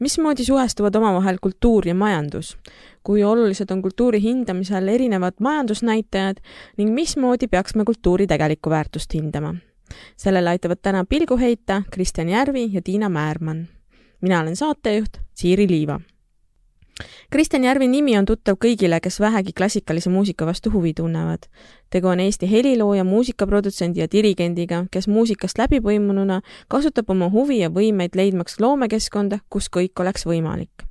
mismoodi suhestuvad omavahel kultuur ja majandus? kui olulised on kultuuri hindamisel erinevad majandusnäitajad ning mismoodi peaks me kultuuri tegelikku väärtust hindama? sellele aitavad täna pilgu heita Kristjan Järvi ja Tiina Määrmann. mina olen saatejuht Siiri Liiva Kristjan Järvi nimi on tuttav kõigile, kes vähegi klassikalise muusika vastu huvi tunnevad. tegu on Eesti helilooja, muusikaprodutsendi ja dirigendiga, kes muusikast läbipõimununa kasutab oma huvi ja võimeid leidmaks loomekeskkonda, kus kõik oleks võimalik.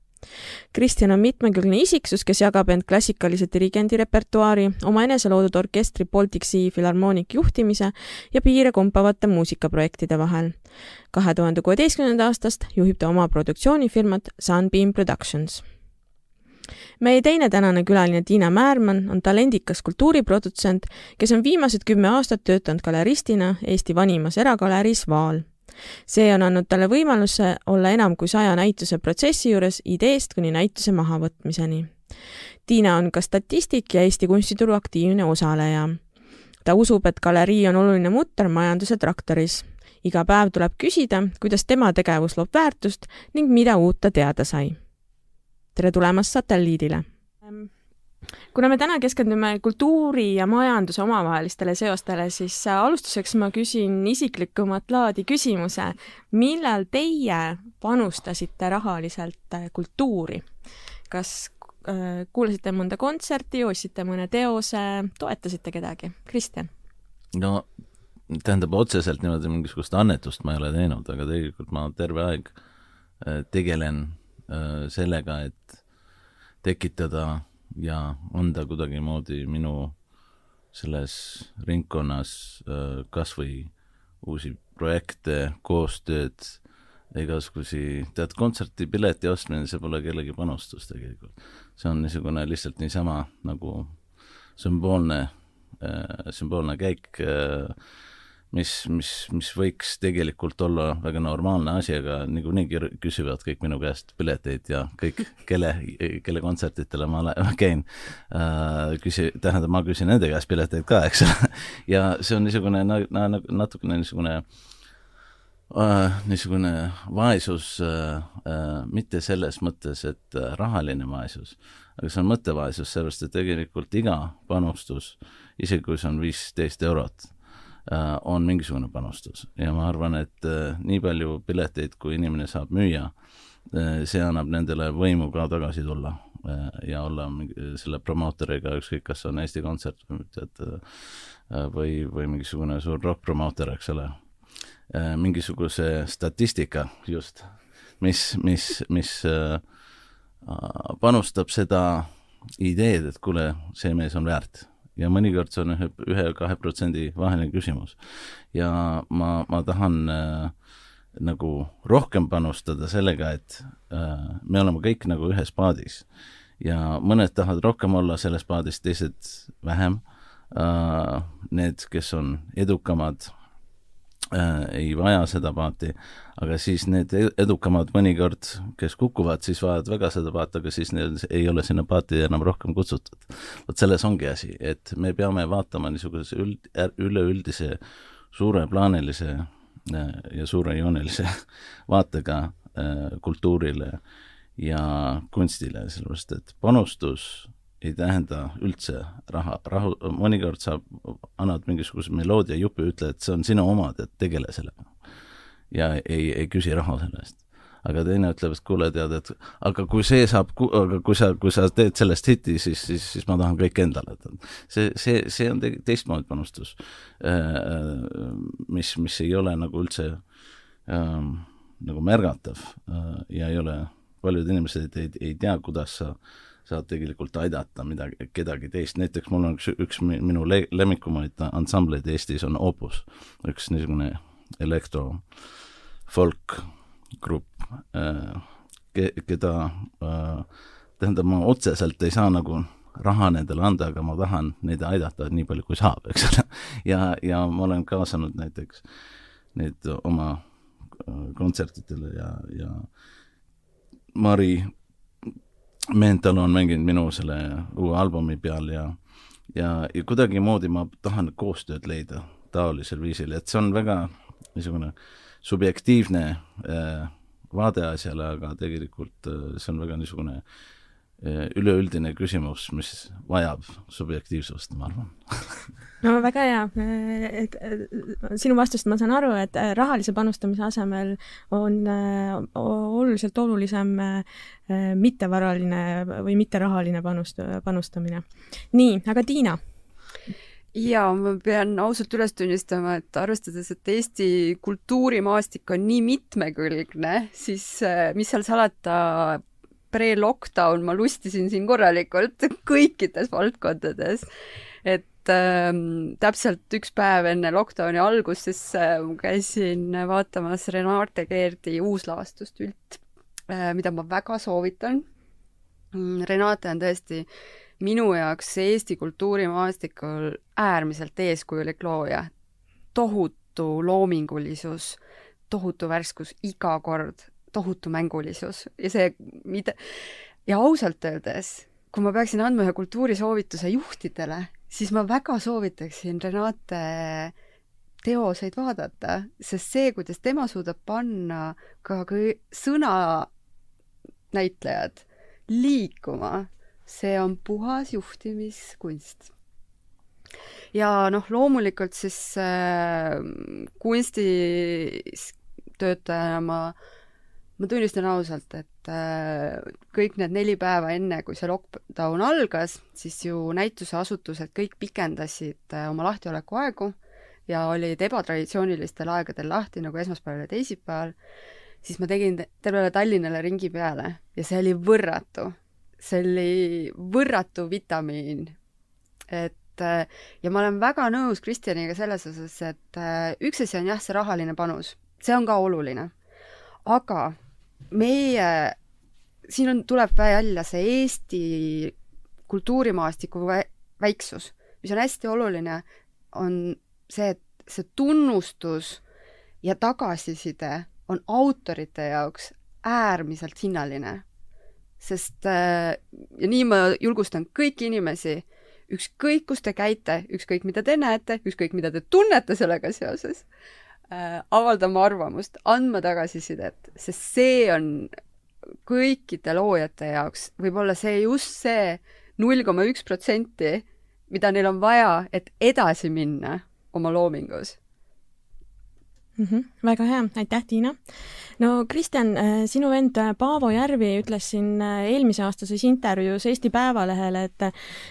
Kristjan on mitmekülgne isiksus, kes jagab end klassikalise dirigendi repertuaari, oma enese loodud orkestri Baltic Sea Philharmonic juhtimise ja piire kompavate muusikaprojektide vahel. kahe tuhande kuueteistkümnenda aastast juhib ta oma produktsioonifirmat Sunbeam Productions meie teine tänane külaline Tiina Määrmann on talendikas kultuuriprodutsent, kes on viimased kümme aastat töötanud galeristina Eesti vanimas eragaleris Vaal. see on andnud talle võimaluse olla enam kui saja näituse protsessi juures ideest kuni näituse mahavõtmiseni. Tiina on ka statistik ja Eesti kunstituru aktiivne osaleja. ta usub, et galerii on oluline mutter majanduse traktoris. iga päev tuleb küsida, kuidas tema tegevus loob väärtust ning mida uut ta teada sai tere tulemast satelliidile! kuna me täna keskendume kultuuri ja majanduse omavahelistele seostele, siis alustuseks ma küsin isiklikumat laadi küsimuse. millal teie panustasite rahaliselt kultuuri? kas äh, kuulasite mõnda kontserti, ostsite mõne teose, toetasite kedagi? Kristjan? no tähendab, otseselt niimoodi mingisugust annetust ma ei ole teinud, aga tegelikult ma terve aeg äh, tegelen sellega, et tekitada ja anda kuidagimoodi minu selles ringkonnas äh, kas või uusi projekte, koostööd, igasugusi, tead, kontserdipileti ostmine, see pole kellegi panustus tegelikult. see on niisugune lihtsalt niisama nagu sümboolne, äh, sümboolne käik äh, mis, mis, mis võiks tegelikult olla väga normaalne asi, aga niikuinii küsivad kõik minu käest pileteid ja kõik, kelle, kelle kontsertidele ma käin. Äh,, küsi-, tähendab, ma küsin nende käest pileteid ka, eks ole. Ja see on niisugune na, na, natukene niisugune äh, niisugune vaesus äh, äh, mitte selles mõttes, et äh, rahaline vaesus, aga see on mõttevaesus, sellepärast et tegelikult iga panustus, isegi kui see on viisteist eurot, on mingisugune panustus ja ma arvan, et äh, nii palju pileteid, kui inimene saab müüa, äh, see annab nendele võimu ka tagasi tulla ja olla selle promootoriga, ükskõik, kas on Eesti Kontsert tead, või, või mingisugune suur rokkpromootor, eks ole. mingisuguse statistika just, mis, mis, mis panustab seda ideed, et kuule, see mees on väärt ja mõnikord see on ühe, ühe-kahe protsendi vaheline küsimus. ja ma, ma tahan äh, nagu rohkem panustada sellega, et äh, me oleme kõik nagu ühes paadis ja mõned tahavad rohkem olla selles paadis, teised vähem äh,. Need, kes on edukamad äh, ei vaja seda paati, aga siis need e-, edukamad mõnikord, kes kukuvad, siis vajavad väga seda paati, aga siis neil ei ole sinna paati enam rohkem kutsutud. vot selles ongi asi, et me peame vaatama niisuguse üld, üleüldise suureplaanilise äh, ja suurejoonelise vaatega äh, kultuurile ja kunstile, sellepärast et panustus ei tähenda üldse raha, rahu, mõnikord saab, annad mingisuguse meloodia jupi, ütle, et see on sinu oma, et tegele sellega. ja ei, ei küsi raha selle eest. aga teine ütleb, et kuule, tead, et aga kui see saab, aga kui sa, kui sa teed sellest hiti, siis, siis, siis ma tahan kõik endale, et see, see, see on te teistmoodi panustus, äh, mis, mis ei ole nagu üldse ähm, nagu märgatav äh, ja ei ole, paljud inimesed ei, ei tea, kuidas sa äh, saad tegelikult aidata midagi, kedagi teist, näiteks mul on üks, üks minu le-, lemmikumaid ansambleid Eestis on Opus, üks niisugune elektro folk grupp äh,, ke-, keda äh, tähendab, ma otseselt ei saa nagu raha nendele anda, aga ma tahan neid aidata nii palju, kui saab, eks ole. ja, ja ma olen kaasanud näiteks neid oma äh, kontsertidele ja, ja Mari Mental on mänginud minu selle uue albumi peal ja ja, ja kuidagimoodi ma tahan koostööd leida taolisel viisil, et see on väga niisugune subjektiivne äh, vaade asjale, aga tegelikult äh, see on väga niisugune äh, üleüldine küsimus, mis vajab subjektiivsust, ma arvan. No väga hea, et sinu vastust ma saan aru, et rahalise panustamise asemel on oluliselt olulisem mittevaraline või mitterahaline panust, panustamine. nii, aga Tiina? Jaa, ma pean ausalt üles tunnistama, et arvestades, et Eesti kultuurimaastik on nii mitmekülgne, siis äh, mis seal salata, pre-lockdown ma lustisin siin korralikult kõikides valdkondades. et ähm, täpselt üks päev enne lockdowni algust siis äh, käisin vaatamas Renate Keerdi uuslavastust Ült äh,, mida ma väga soovitan. Renate on tõesti minu jaoks Eesti kultuurimaastikul äärmiselt eeskujulik looja. tohutu loomingulisus, tohutu värskus iga kord, tohutu mängulisus ja see, mida, ja ausalt öeldes, kui ma peaksin andma ühe kultuurisoovituse juhtidele, siis ma väga soovitaksin Renate teoseid vaadata, sest see, kuidas tema suudab panna ka sõnanäitlejad liikuma see on puhas juhtimiskunst. ja noh, loomulikult siis äh, kunstis töötajana ma, ma tunnistan ausalt, et äh, kõik need neli päeva enne, kui see lockdown algas, siis ju näituseasutused kõik pikendasid äh, oma lahtioleku aegu ja olid ebatraditsioonilistel aegadel lahti, nagu esmaspäeval ja teisipäeval, siis ma tegin tervele Tallinnale ringi peale ja see oli võrratu see oli võrratu vitamiin. et äh, ja ma olen väga nõus Kristjaniga selles osas, et üks asi on jah, see rahaline panus, see on ka oluline. aga meie, siin on, tuleb välja see Eesti kultuurimaastiku väiksus, mis on hästi oluline, on see, et see tunnustus ja tagasiside on autorite jaoks äärmiselt hinnaline. Sest äh, ja nii ma julgustan kõiki inimesi, ükskõik kus te käite, ükskõik mida te näete, ükskõik mida te tunnete sellega seoses avaldama arvamust, andma tagasisidet, sest see on kõikide loojate jaoks võib-olla see just see null koma üks protsenti, mida neil on vaja, et edasi minna oma loomingus mm. -hmm, väga hea, aitäh, Tiina. no Kristjan, äh, sinu vend äh, Paavo Järvi ütles siin äh, eelmise aastases intervjuus Eesti Päevalehele, et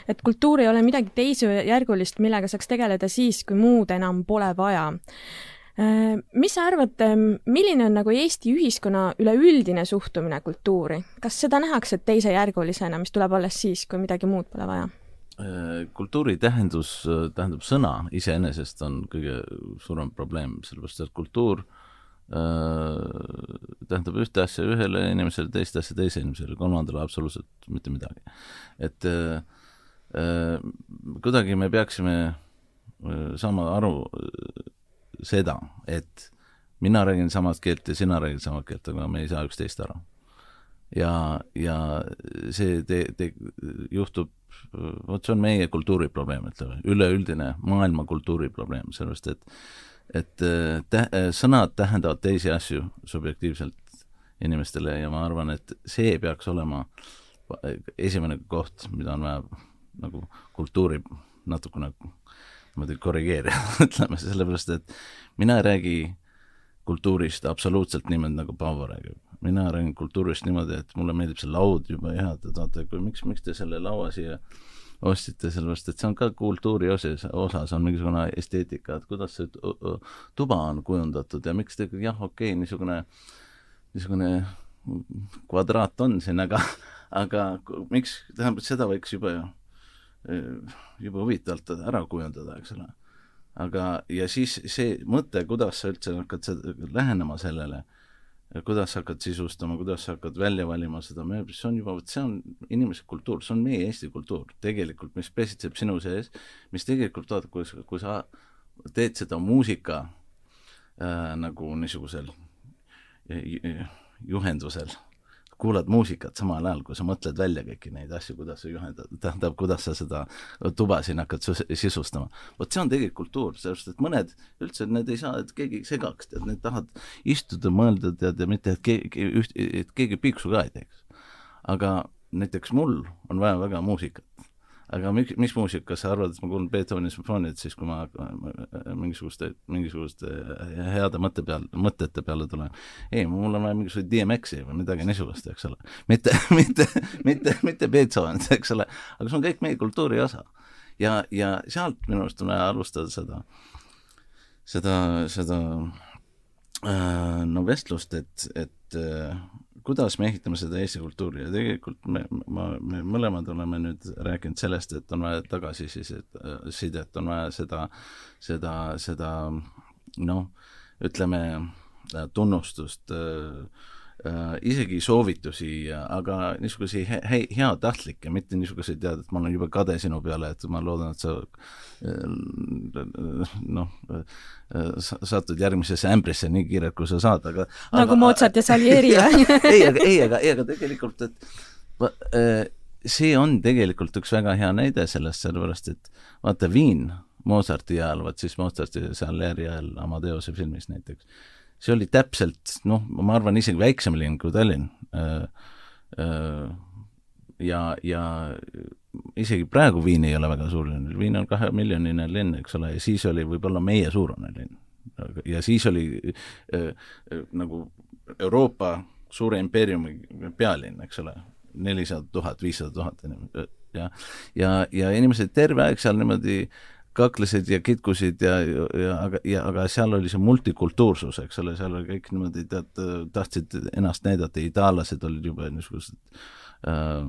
et kultuur ei ole midagi teisejärgulist, millega saaks tegeleda siis, kui muud enam pole vaja mis sa arvad, milline on nagu Eesti ühiskonna üleüldine suhtumine kultuuri, kas seda nähakse teisejärgulisena, mis tuleb alles siis, kui midagi muud pole vaja? Äh, kultuuri tähendus, äh, tähendab sõna iseenesest on kõige suurem probleem, sellepärast et kultuur äh, tähendab ühte asja ühele inimesele, teist asja teisele inimesele, kolmandale absoluutselt mitte midagi. et äh, äh, kuidagi me peaksime äh, saama aru seda, et mina räägin samat keelt ja sina räägid samat keelt, aga me ei saa üksteist aru. ja, ja see te-, te-, juhtub vot see on meie kultuuriprobleem, ütleme, üleüldine maailma kultuuriprobleem, sellepärast et et tä-, sõnad tähendavad teisi asju subjektiivselt inimestele ja ma arvan, et see peaks olema esimene koht, mida on vaja nagu kultuuri natukene niimoodi korrigeerida ütleme, sellepärast et mina ei räägi kultuurist absoluutselt niimoodi, nagu Paavo räägib. mina räägin kultuurist niimoodi, et mulle meeldib see laud jube hea, et vaata, kui miks, miks te selle laua siia ostsite, sellepärast et see on ka kultuuri osas, osas on mingisugune esteetika, et kuidas see tuba on kujundatud ja miks te, jah, okei okay,, niisugune, niisugune kvadraat on siin, aga, aga miks, tähendab, seda võiks juba ju, juba huvitavalt ära kujundada, eks ole. Aga, ja siis see mõte, kuidas sa üldse hakkad lähenema sellele, kuidas sa hakkad sisustama, kuidas sa hakkad välja valima seda mööblit, see on juba, vot see on inimese kultuur, see on meie Eesti kultuur tegelikult, mis pesitseb sinu sees, mis tegelikult, vaata, kui kui sa teed seda muusika äh, nagu niisugusel juhendusel kuulad muusikat samal ajal, kui sa mõtled välja kõiki neid asju, kuidas sa juhendad, tähendab, kuidas sa seda tuba siin hakkad sisustama. vot see on tegelikult kultuur, sellepärast et mõned üldse, need ei saa, et keegi segaks, tead, need tahavad istuda, mõelda, tead, ja mitte, et keegi, et keegi piiksu ka ei teeks. aga näiteks mul on vaja väga muusikat aga mis, mis muusika, sa arvad, et ma kuulan Beethoveni sümfooniat siis, kui ma mingisuguste, mingisuguste heade mõtte peal, mõtete peale tulen? ei, mul on vaja mingisuguseid DMX-i või midagi niisugust, eks ole. mitte, mitte, mitte, mitte Beethovenit, eks ole, aga see on kõik meie kultuuri osa. ja, ja sealt minu arust on vaja alustada seda, seda, seda äh, no vestlust, et, et äh, kuidas me ehitame seda Eesti kultuuri? Ja tegelikult me, ma, me mõlemad oleme nüüd rääkinud sellest, et on vaja tagasisidet, sidet, on vaja seda, seda, seda noh, ütleme tunnustust äh, äh, isegi soovitusi, aga niisuguseid he-, he-, heatahtlikke, mitte niisuguseid, tead, et ma olen jube kade sinu peale, et ma loodan, et sa äh, noh, äh, satud järgmisesse ämbrisse nii kiirelt, kui sa saad, aga nagu Mozart ja Salieri või ei, aga ei, aga, ei, aga tegelikult, et äh, see on tegelikult üks väga hea näide sellest, sellepärast et vaata, Viin Mozarti ajal, vot siis Mozarti ja Salieri ajal Amadeuse filmis näiteks see oli täpselt noh, ma arvan, isegi väiksem linn kui Tallinn. Äh, äh, ja, ja isegi praegu Viin ei ole väga suur linn, Viin on kahemiljoniline linn, eks ole, ja siis oli võib-olla meie suurune linn. ja siis oli äh, äh, nagu Euroopa suure impeeriumi pealinn, eks ole, nelisada tuhat, viissada tuhat inimest ja, ja, ja inimesed terve aeg seal niimoodi äh, kaklesid ja kitkusid ja, ja aga, ja aga seal oli see multikultuursus, eks ole, seal oli kõik niimoodi, tead, tahtsid ennast näidata, itaallased olid jube niisugused äh,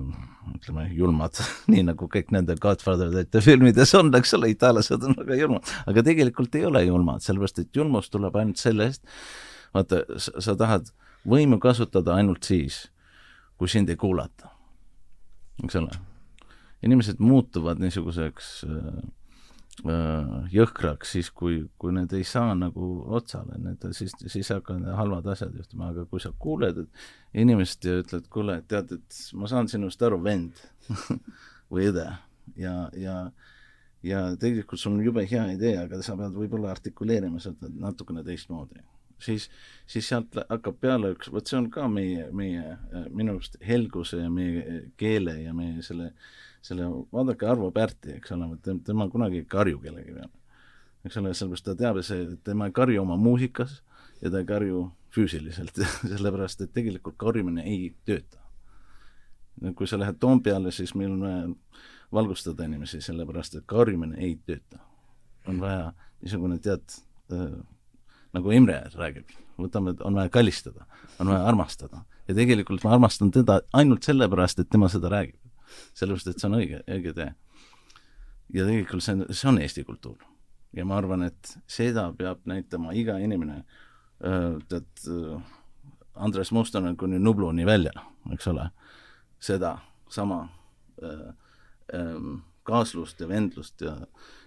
ütleme, julmad nii nagu kõik nende Godfatherite filmides on, eks ole, itaallased on väga julmad, aga tegelikult ei ole julmad, sellepärast et julmus tuleb ainult sellest, vaata, sa tahad võimu kasutada ainult siis, kui sind ei kuulata, eks ole. inimesed muutuvad niisuguseks Äh, jõhkraks siis, kui, kui need ei saa nagu otsale, need siis, siis hakkavad halvad asjad juhtuma, aga kui sa kuuled inimest ja ütled, kuule, tead, et ma saan sinust aru, vend või õde ja, ja ja tegelikult sul on jube hea idee, aga sa pead võib-olla artikuleerima seda natukene teistmoodi. siis, siis sealt hakkab peale üks, vot see on ka meie, meie minu arust helguse ja meie keele ja meie selle äh, selle, vaadake Arvo Pärti, eks ole, tema kunagi ei karju kellegi peale. eks ole, sellepärast ta teab, see, tema ei karju oma muusikas ja ta ei karju füüsiliselt sellepärast et tegelikult karjumine ei tööta. kui sa lähed Toompeale, siis meil on vaja valgustada inimesi, sellepärast et karjumine ei tööta. on vaja niisugune, tead äh,, nagu Imre räägib, võtame, on vaja kallistada, on vaja armastada ja tegelikult ma armastan teda ainult sellepärast, et tema seda räägib sellepärast, et see on õige, õige tee. ja tegelikult see on, see on Eesti kultuur. ja ma arvan, et seda peab näitama iga inimene, tead, Andres Mustonen kuni Nubluni välja, eks ole, seda sama äh, äh, kaaslust ja vendlust ja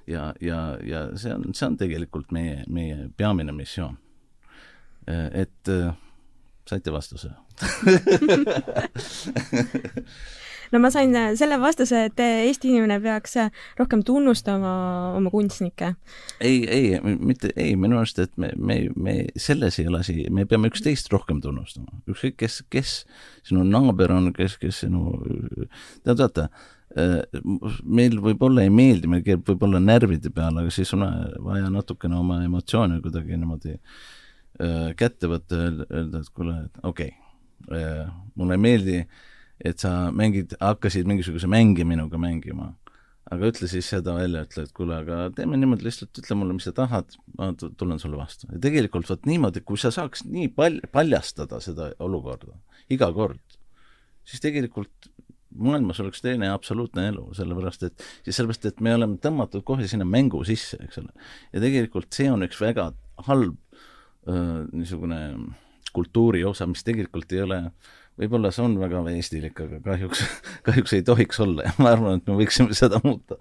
ja, ja, ja see on, see on tegelikult meie, meie peamine missioon. et äh, saite vastuse no ma sain äh, selle vastuse, et äh, Eesti inimene peaks äh, rohkem tunnustama oma kunstnikke. ei, ei, mitte, ei, minu arust, et me, me, me selles ei ole asi, me peame üksteist rohkem tunnustama. ükskõik, kes, kes sinu naaber on, kes, kes sinu, tead, vaata, meil võib-olla ei meeldi, meil keerab võib-olla närvide peale, aga siis on vaja natukene oma emotsioone kuidagi niimoodi kätte võtta öelda, et kuule, et okei okay,, mulle ei meeldi äh, et sa mängid, hakkasid mingisuguse mänge minuga mängima. aga ütle siis seda välja, ütle, et kuule, aga teeme niimoodi, lihtsalt ütle mulle, mis sa tahad, ma tulen sulle vastu. ja tegelikult vot niimoodi, kui sa saaks nii pal-, paljastada seda olukorda iga kord, siis tegelikult maailmas oleks teine absoluutne elu, sellepärast et, sellepärast et me oleme tõmmatud kohe sinna mängu sisse, eks ole. ja tegelikult see on üks väga halb öö, niisugune kultuuri osa, mis tegelikult ei ole võib-olla see on väga eestilik, aga kahjuks, kahjuks ei tohiks olla ja ma arvan, et me võiksime seda muuta.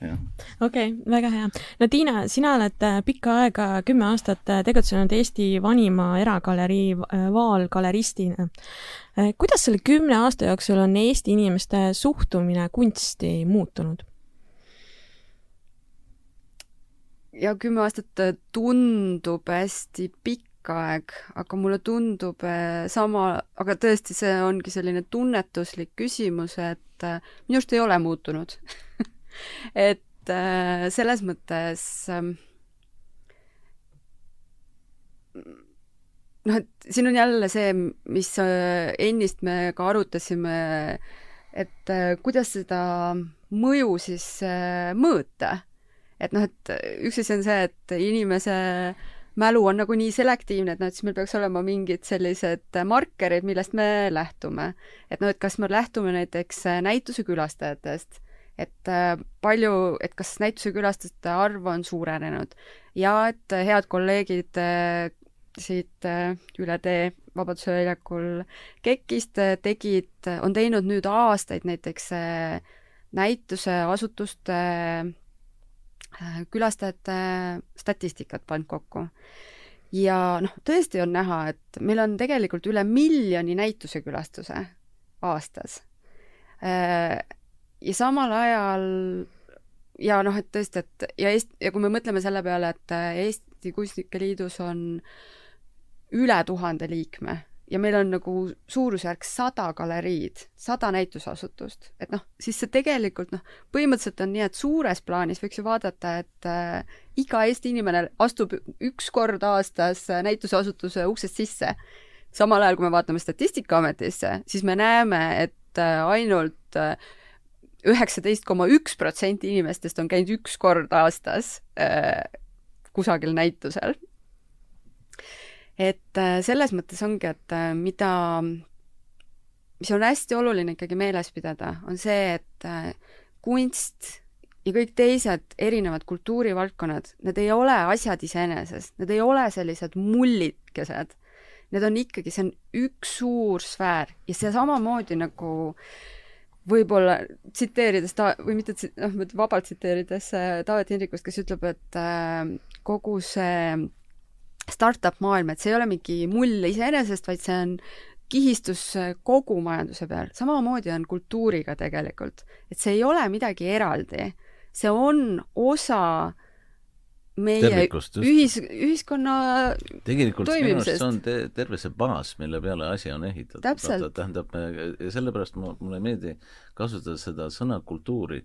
okei okay,, väga hea. no Tiina, sina oled äh, pikka aega, kümme aastat äh, tegutsenud Eesti vanima eragalerii äh, vaalgaleristina. kuidas selle kümne aasta jooksul on Eesti inimeste suhtumine kunsti muutunud? ja kümme aastat tundub hästi pikk aeg, aga mulle tundub eh, sama, aga tõesti, see ongi selline tunnetuslik küsimus, et eh, minu arust ei ole muutunud et eh, selles mõttes noh, et siin on jälle see, mis ennist me ka arutasime, et kuidas seda mõju siis mõõta. et noh, et üks asi on see, et inimese äh, mälu on nagu nii selektiivne, et noh, et siis meil peaks olema mingid sellised markerid, millest me lähtume. et noh, et kas me lähtume näiteks näituse külastajatest, et äh, palju, et kas näituse külastajate arv on suurenenud ja et head kolleegid äh, siit äh, üle tee Vabaduse väljakul KEK-ist tegid, on teinud nüüd aastaid näiteks näituse asutuste Äh, külastajate statistikat pannud kokku. ja noh, tõesti on näha, et meil on tegelikult üle miljoni näitusekülastuse aastas. Äh, ja samal ajal ja noh, et tõesti, et ja Eest-, ja kui me mõtleme selle peale, et Eesti Kunstnike Liidus on üle tuhande liikme ja meil on nagu suurusjärk sada galeriid, sada näitusasutust, et noh, siis see tegelikult noh, põhimõtteliselt on nii, et suures plaanis võiks ju vaadata, et äh, iga Eesti inimene astub üks kord aastas näituseasutuse uksest sisse. samal ajal, kui me vaatame Statistikaametisse, siis me näeme, et äh, ainult äh, üheksateist koma üks protsenti inimestest on käinud üks kord aastas äh, kusagil näitusel et äh, selles mõttes ongi, et äh, mida, mis on hästi oluline ikkagi meeles pidada, on see, et äh, kunst ja kõik teised erinevad kultuurivaldkonnad, need ei ole asjad iseenesest, need ei ole sellised mullikesed. Need on ikkagi, see on üks suur sfäär ja see samamoodi nagu võib-olla tsiteerides ta- või mitte, noh, vabalt tsiteerides Taavet Hindrikust, kes ütleb, et kogu see startup maailm, et see ei ole mingi mull iseenesest, vaid see on kihistus kogu majanduse peal. samamoodi on kultuuriga tegelikult. et see ei ole midagi eraldi. see on osa meie ühis, ühiskonna tegelikult minu arust see on te terve see baas, mille peale asi on ehitatud. tähendab, sellepärast mulle ei meeldi kasutada seda sõna kultuuri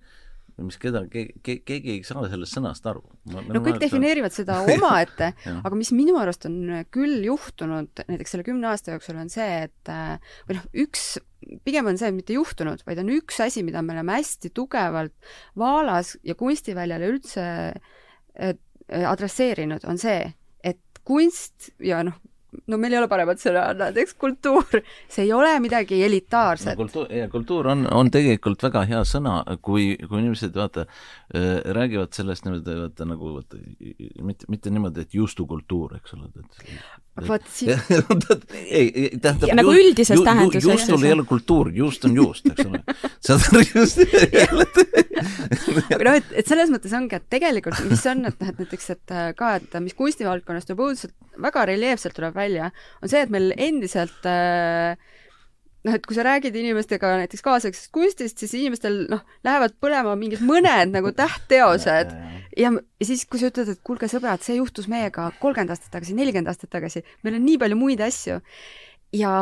mis keda ke,, ke, keegi ei saa sellest sõnast aru. no kõik defineerivad seda omaette aga mis minu arust on küll juhtunud näiteks selle kümne aasta jooksul, on see, et või noh, üks, pigem on see mitte juhtunud, vaid on üks asi, mida me oleme hästi tugevalt Vaalas ja kunstiväljal üldse adresseerinud, on see, et kunst ja noh, no meil ei ole paremat sõna, näiteks kultuur, see ei ole midagi elitaarset no,. kultuur, kultuur on, on tegelikult väga hea sõna, kui, kui inimesed vaata äh, räägivad sellest niimoodi, vaata nagu vaata, mitte, mitte niimoodi, et juustukultuur, eks ole, et vot siis ei, ei, tähendab ja nagu üldises ju, tähenduses. juustul ei ole kultuur, juust on juust, eks ole. aru, just aga noh, et, et selles mõttes ongi, et tegelikult, mis on, et noh, et näiteks, et äh, ka, et mis kunstivaldkonnas tuleb õudselt, väga reljeefselt tuleb välja, on see, et meil endiselt äh, noh, et kui sa räägid inimestega näiteks kaasaegsest kunstist, siis inimestel noh, lähevad põlema mingid mõned nagu tähtteosed ja, ja, siis, kui sa ütled, et kuulge, sõbrad, see juhtus meiega kolmkümmend aastat tagasi, nelikümmend aastat tagasi, meil on nii palju muid asju ja,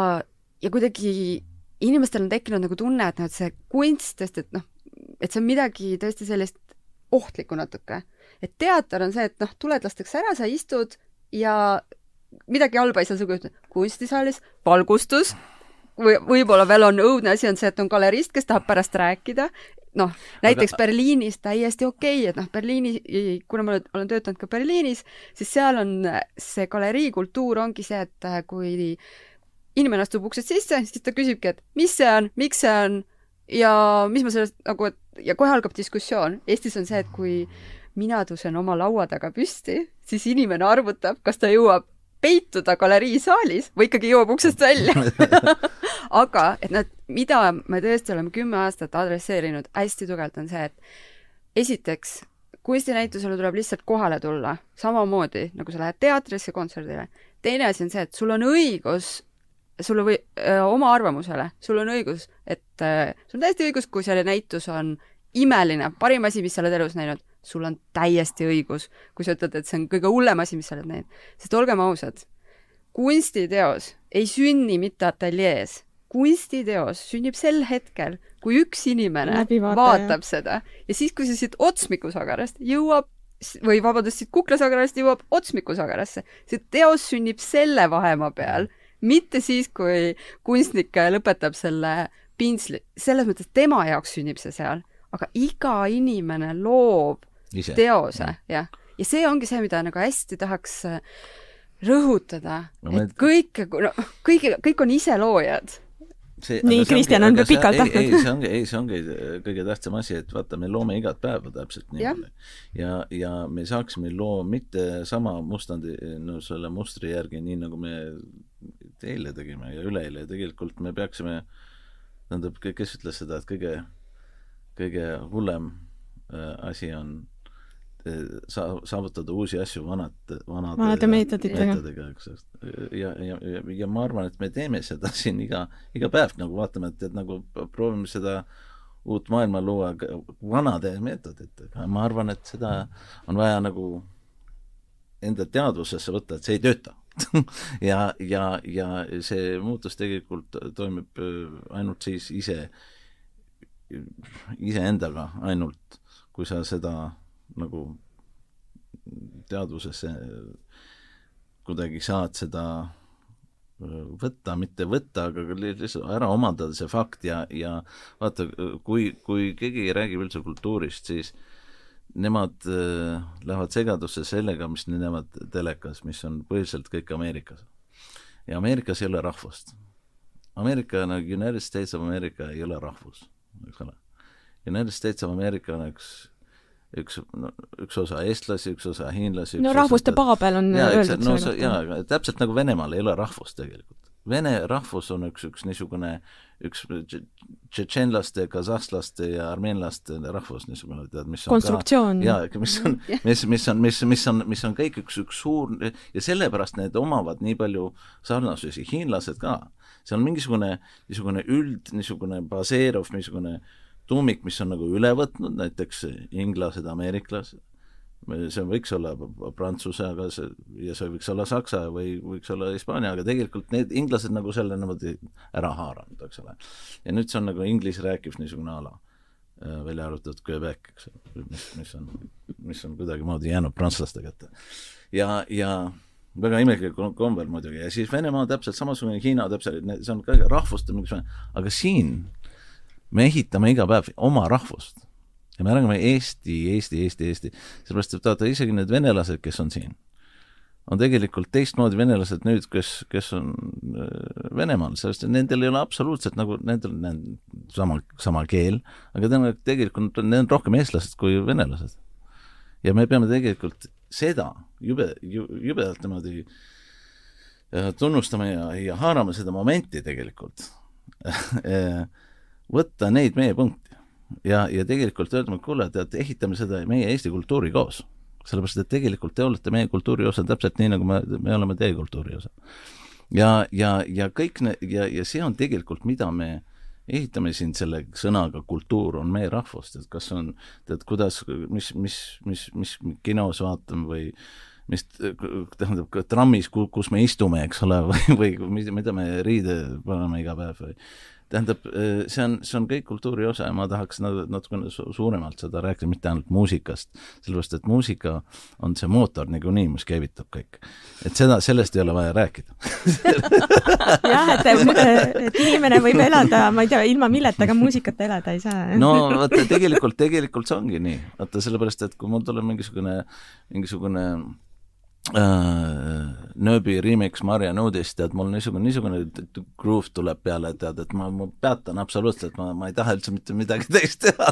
ja kuidagi inimestel on tekkinud nagu tunne, et noh, et see kunst, sest et noh, et see on midagi tõesti sellist ohtlikku natuke. et teater on see, et noh, tuled lastakse ära, sa istud ja midagi halba ei saa sinuga juhtuda. kunstisaalis valgustus või võib-olla veel on õudne asi on see, et on galerist, kes tahab pärast rääkida, noh, näiteks Aga... Berliinis täiesti okei okay,, et noh, Berliini, kuna ma olen töötanud ka Berliinis, siis seal on see galeriikultuur ongi see, et kui inimene astub uksest sisse, siis ta küsibki, et mis see on, miks see on ja mis ma sellest nagu, et ja kohe algab diskussioon. Eestis on see, et kui mina tõusen oma laua taga püsti, siis inimene arvutab, kas ta jõuab peituda galeriisaalis või ikkagi jõuab uksest välja aga et nad, mida me tõesti oleme kümme aastat adresseerinud hästi tugevalt, on see, et esiteks, kunstinäitusele tuleb lihtsalt kohale tulla, samamoodi nagu sa lähed teatrisse, kontserdile. teine asi on see, et sul on õigus sul või öö, oma arvamusele, sul on õigus, et öö, sul on täiesti õigus, kui see näitus on imeline, parim asi, mis sa oled elus näinud, sul on täiesti õigus, kui sa ütled, et see on kõige hullem asi, mis sa oled näinud. sest olgem ausad, kunstiteos ei sünni mitte ateljees. Kunstiteos sünnib sel hetkel, kui üks inimene vaatab seda. Ja siis, kui see siit otsmikusagarast jõuab või vabandust, siit kuklasagarast jõuab otsmikusagarasse, see teos sünnib selle vahemaa peal, mitte siis, kui kunstnik lõpetab selle pintsli, selles mõttes tema jaoks sünnib see seal, aga iga inimene loob Ise. teose, jah. ja see ongi see, mida nagu hästi tahaks äh, rõhutada no,, et kõik, no kõik, kõik on iseloojad see, nii, Kristjan on pikalt tahtnud. ei, see ongi, ei, see ongi kõige tähtsam asi, et vaata, me loome igat päeva täpselt niimoodi. ja, ja me saaksime loo mitte sama mustandi, no selle mustri järgi, nii nagu me eile tegime ja üleeile, tegelikult me peaksime, tähendab, kes ütles seda, et kõige, kõige hullem äh, asi on saa-, saavutada uusi asju vanad, vanade, vanade meetoditega, meetoditega, eks. ja, ja, ja, ja ma arvan, et me teeme seda siin iga, iga päev nagu vaatame, et, et nagu proovime seda uut maailma luua vanade meetoditega. ma arvan, et seda on vaja nagu enda teadvusesse võtta, et see ei tööta ja, ja, ja see muutus tegelikult toimub ainult siis ise, iseendaga ainult, kui sa seda nagu teadvusesse kuidagi saad seda võtta, mitte võtta, aga lihtsalt ära omandada see fakt ja, ja vaata, kui, kui keegi räägib üldse kultuurist, siis nemad äh, lähevad segadusse sellega, mis näevad telekas, mis on põhiliselt kõik Ameerikas. ja Ameerikas ei ole rahvust. Ameerika nagu United States of America ei ole rahvus, eks ole. United States of America on üks üks, üks osa eestlasi, üks osa hiinlasi. no rahvuste paabel on jaa, öeldud no, selle kohta. jaa, täpselt nagu Venemaal ei ole rahvust tegelikult. Vene rahvus on üks, üks niisugune, üks tšetšeenlaste, kasahslaste ja armeenlaste rahvus niisugune, tead, mis on konstruktsioon. jaa, mis on, mis, mis on, mis, mis on, mis on kõik üks, üks suur ja sellepärast need omavad nii palju sarnasusi, hiinlased ka. see on mingisugune niisugune üld, niisugune baseeruv niisugune äh, tuumik, mis on nagu üle võtnud, näiteks inglased, ameeriklased, see võiks olla prantsuse, aga see, ja see võiks olla saksa või võiks olla hispaania, aga tegelikult need inglased nagu selle niimoodi ära haaranud, eks ole. ja nüüd see on nagu inglise rääkiv niisugune ala, äh, välja arvatud Quebec, eks ole, mis, mis on, mis on kuidagimoodi jäänud prantslaste kätte. ja, ja väga imelikul kombel muidugi ja siis Venemaa täpselt samasugune, Hiina täpselt, see on ka rahvuste mingisugune, aga siin me ehitame iga päev oma rahvust. ja me räägime Eesti, Eesti, Eesti, Eesti, sellepärast et vaata, isegi need venelased, kes on siin, on tegelikult teistmoodi venelased nüüd, kes, kes on äh, Venemaal, sellest et nendel ei ole absoluutselt nagu, nendel on sama, sama keel, aga tegelikult need on rohkem eestlased kui venelased. ja me peame tegelikult seda jube, jubedalt niimoodi äh, tunnustama ja, ja haarama seda momenti tegelikult võtta neid meie punkte ja, ja tegelikult öelda, et kuule, tead, ehitame seda meie Eesti kultuuri koos. sellepärast, et tegelikult te olete meie kultuuri osa täpselt nii, nagu me, me oleme teie kultuuri osa. ja, ja, ja kõik ne-, ja, ja see on tegelikult, mida me ehitame siin selle sõnaga kultuur on meie rahvust, et kas on, tead, kuidas, mis, mis, mis, mis kinos vaatame või mis tähendab trammis, kus me istume, eks ole, või, või mida me riide paneme iga päev või tähendab, äh, see on, see on kõik kultuuri osa ja ma tahaks natukene suuremalt seda rääkida, mitte ainult muusikast, sellepärast et muusika on see mootor niikuinii, mis käivitab kõik. et seda, sellest ei ole vaja rääkida jah, et, et inimene võib elada, ma ei tea, ilma milleta ka muusikata elada ei saa. no vaata, tegelikult, tegelikult see ongi nii, vaata sellepärast, et kui mul tuleb mingisugune, mingisugune äh, nööbi remix Marja Nudist, tead, mul niisugune, niisugune groove tuleb peale, tead, et ma, ma peatan absoluutselt, ma, ma ei taha üldse mitte midagi teist teha,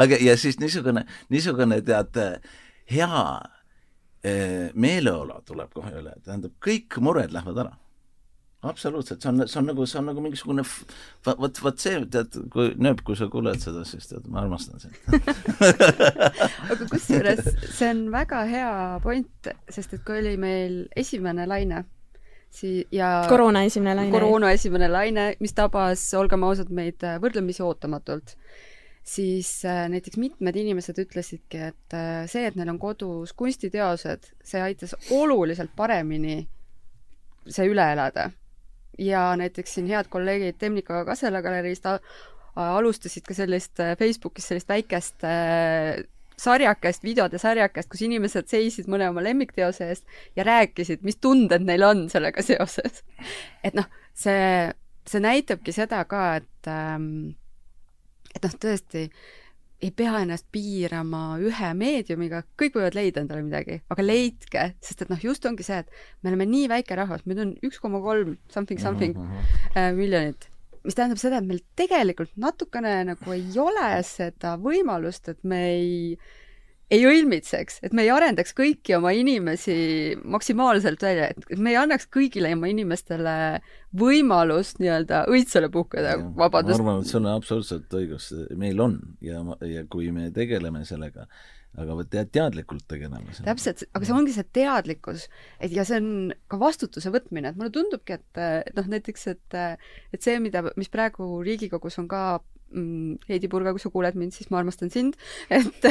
aga ja siis niisugune, niisugune tead, hea eh, meeleolu tuleb kohe üle, tähendab, kõik mured lähevad ära absoluutselt, see on, see on nagu, see on nagu mingisugune vot, vot see, tead, kui nööp, kui sa kuuled seda, siis tead, ma armastan sind. Aga kusjuures see on väga hea point, sest et kui oli meil esimene laine, sii- ja koroona esimene laine. koroona esimene laine, mis tabas, olgem ausad, meid võrdlemisi ootamatult, siis äh, näiteks mitmed inimesed ütlesidki, et äh, see, et neil on kodus kunstiteosed, see aitas oluliselt paremini see üle elada ja näiteks siin head kolleegid Temnika Kasela galeriist alustasid ka sellist äh, Facebookis sellist väikest äh, sarjakest, videode sarjakest, kus inimesed seisid mõne oma lemmikteose eest ja rääkisid, mis tunded neil on sellega seoses. et noh, see, see näitabki seda ka, et ähm, et noh, tõesti, ei pea ennast piirama ühe meediumiga, kõik võivad leida endale midagi, aga leidke, sest et noh, just ongi see, et me oleme nii väike rahvas, meid on üks koma kolm something something mm -hmm. äh, miljonit, mis tähendab seda, et meil tegelikult natukene nagu ei ole seda võimalust, et me ei äh, ei õilmitseks, et me ei arendaks kõiki oma inimesi maksimaalselt välja, et me ei annaks kõigile oma inimestele võimalust nii-öelda õitsele puhkeda, vabandust. ma arvan, et sul on absoluutselt õigus, meil on ja, ja kui me tegeleme sellega, aga vot tead, teadlikult tegeleme sellega. täpselt, aga see ongi see teadlikkus, et ja see on ka vastutuse võtmine, et mulle tundubki, et, et noh, näiteks, et et see, mida, mis praegu Riigikogus on ka Heidi Purga, kui sa kuuled mind, siis ma armastan sind, et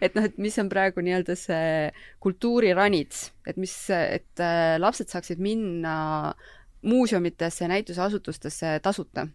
et noh, et mis on praegu nii-öelda see kultuuriranits, et mis, et äh, lapsed saaksid minna muuseumitesse ja näituseasutustesse tasuta.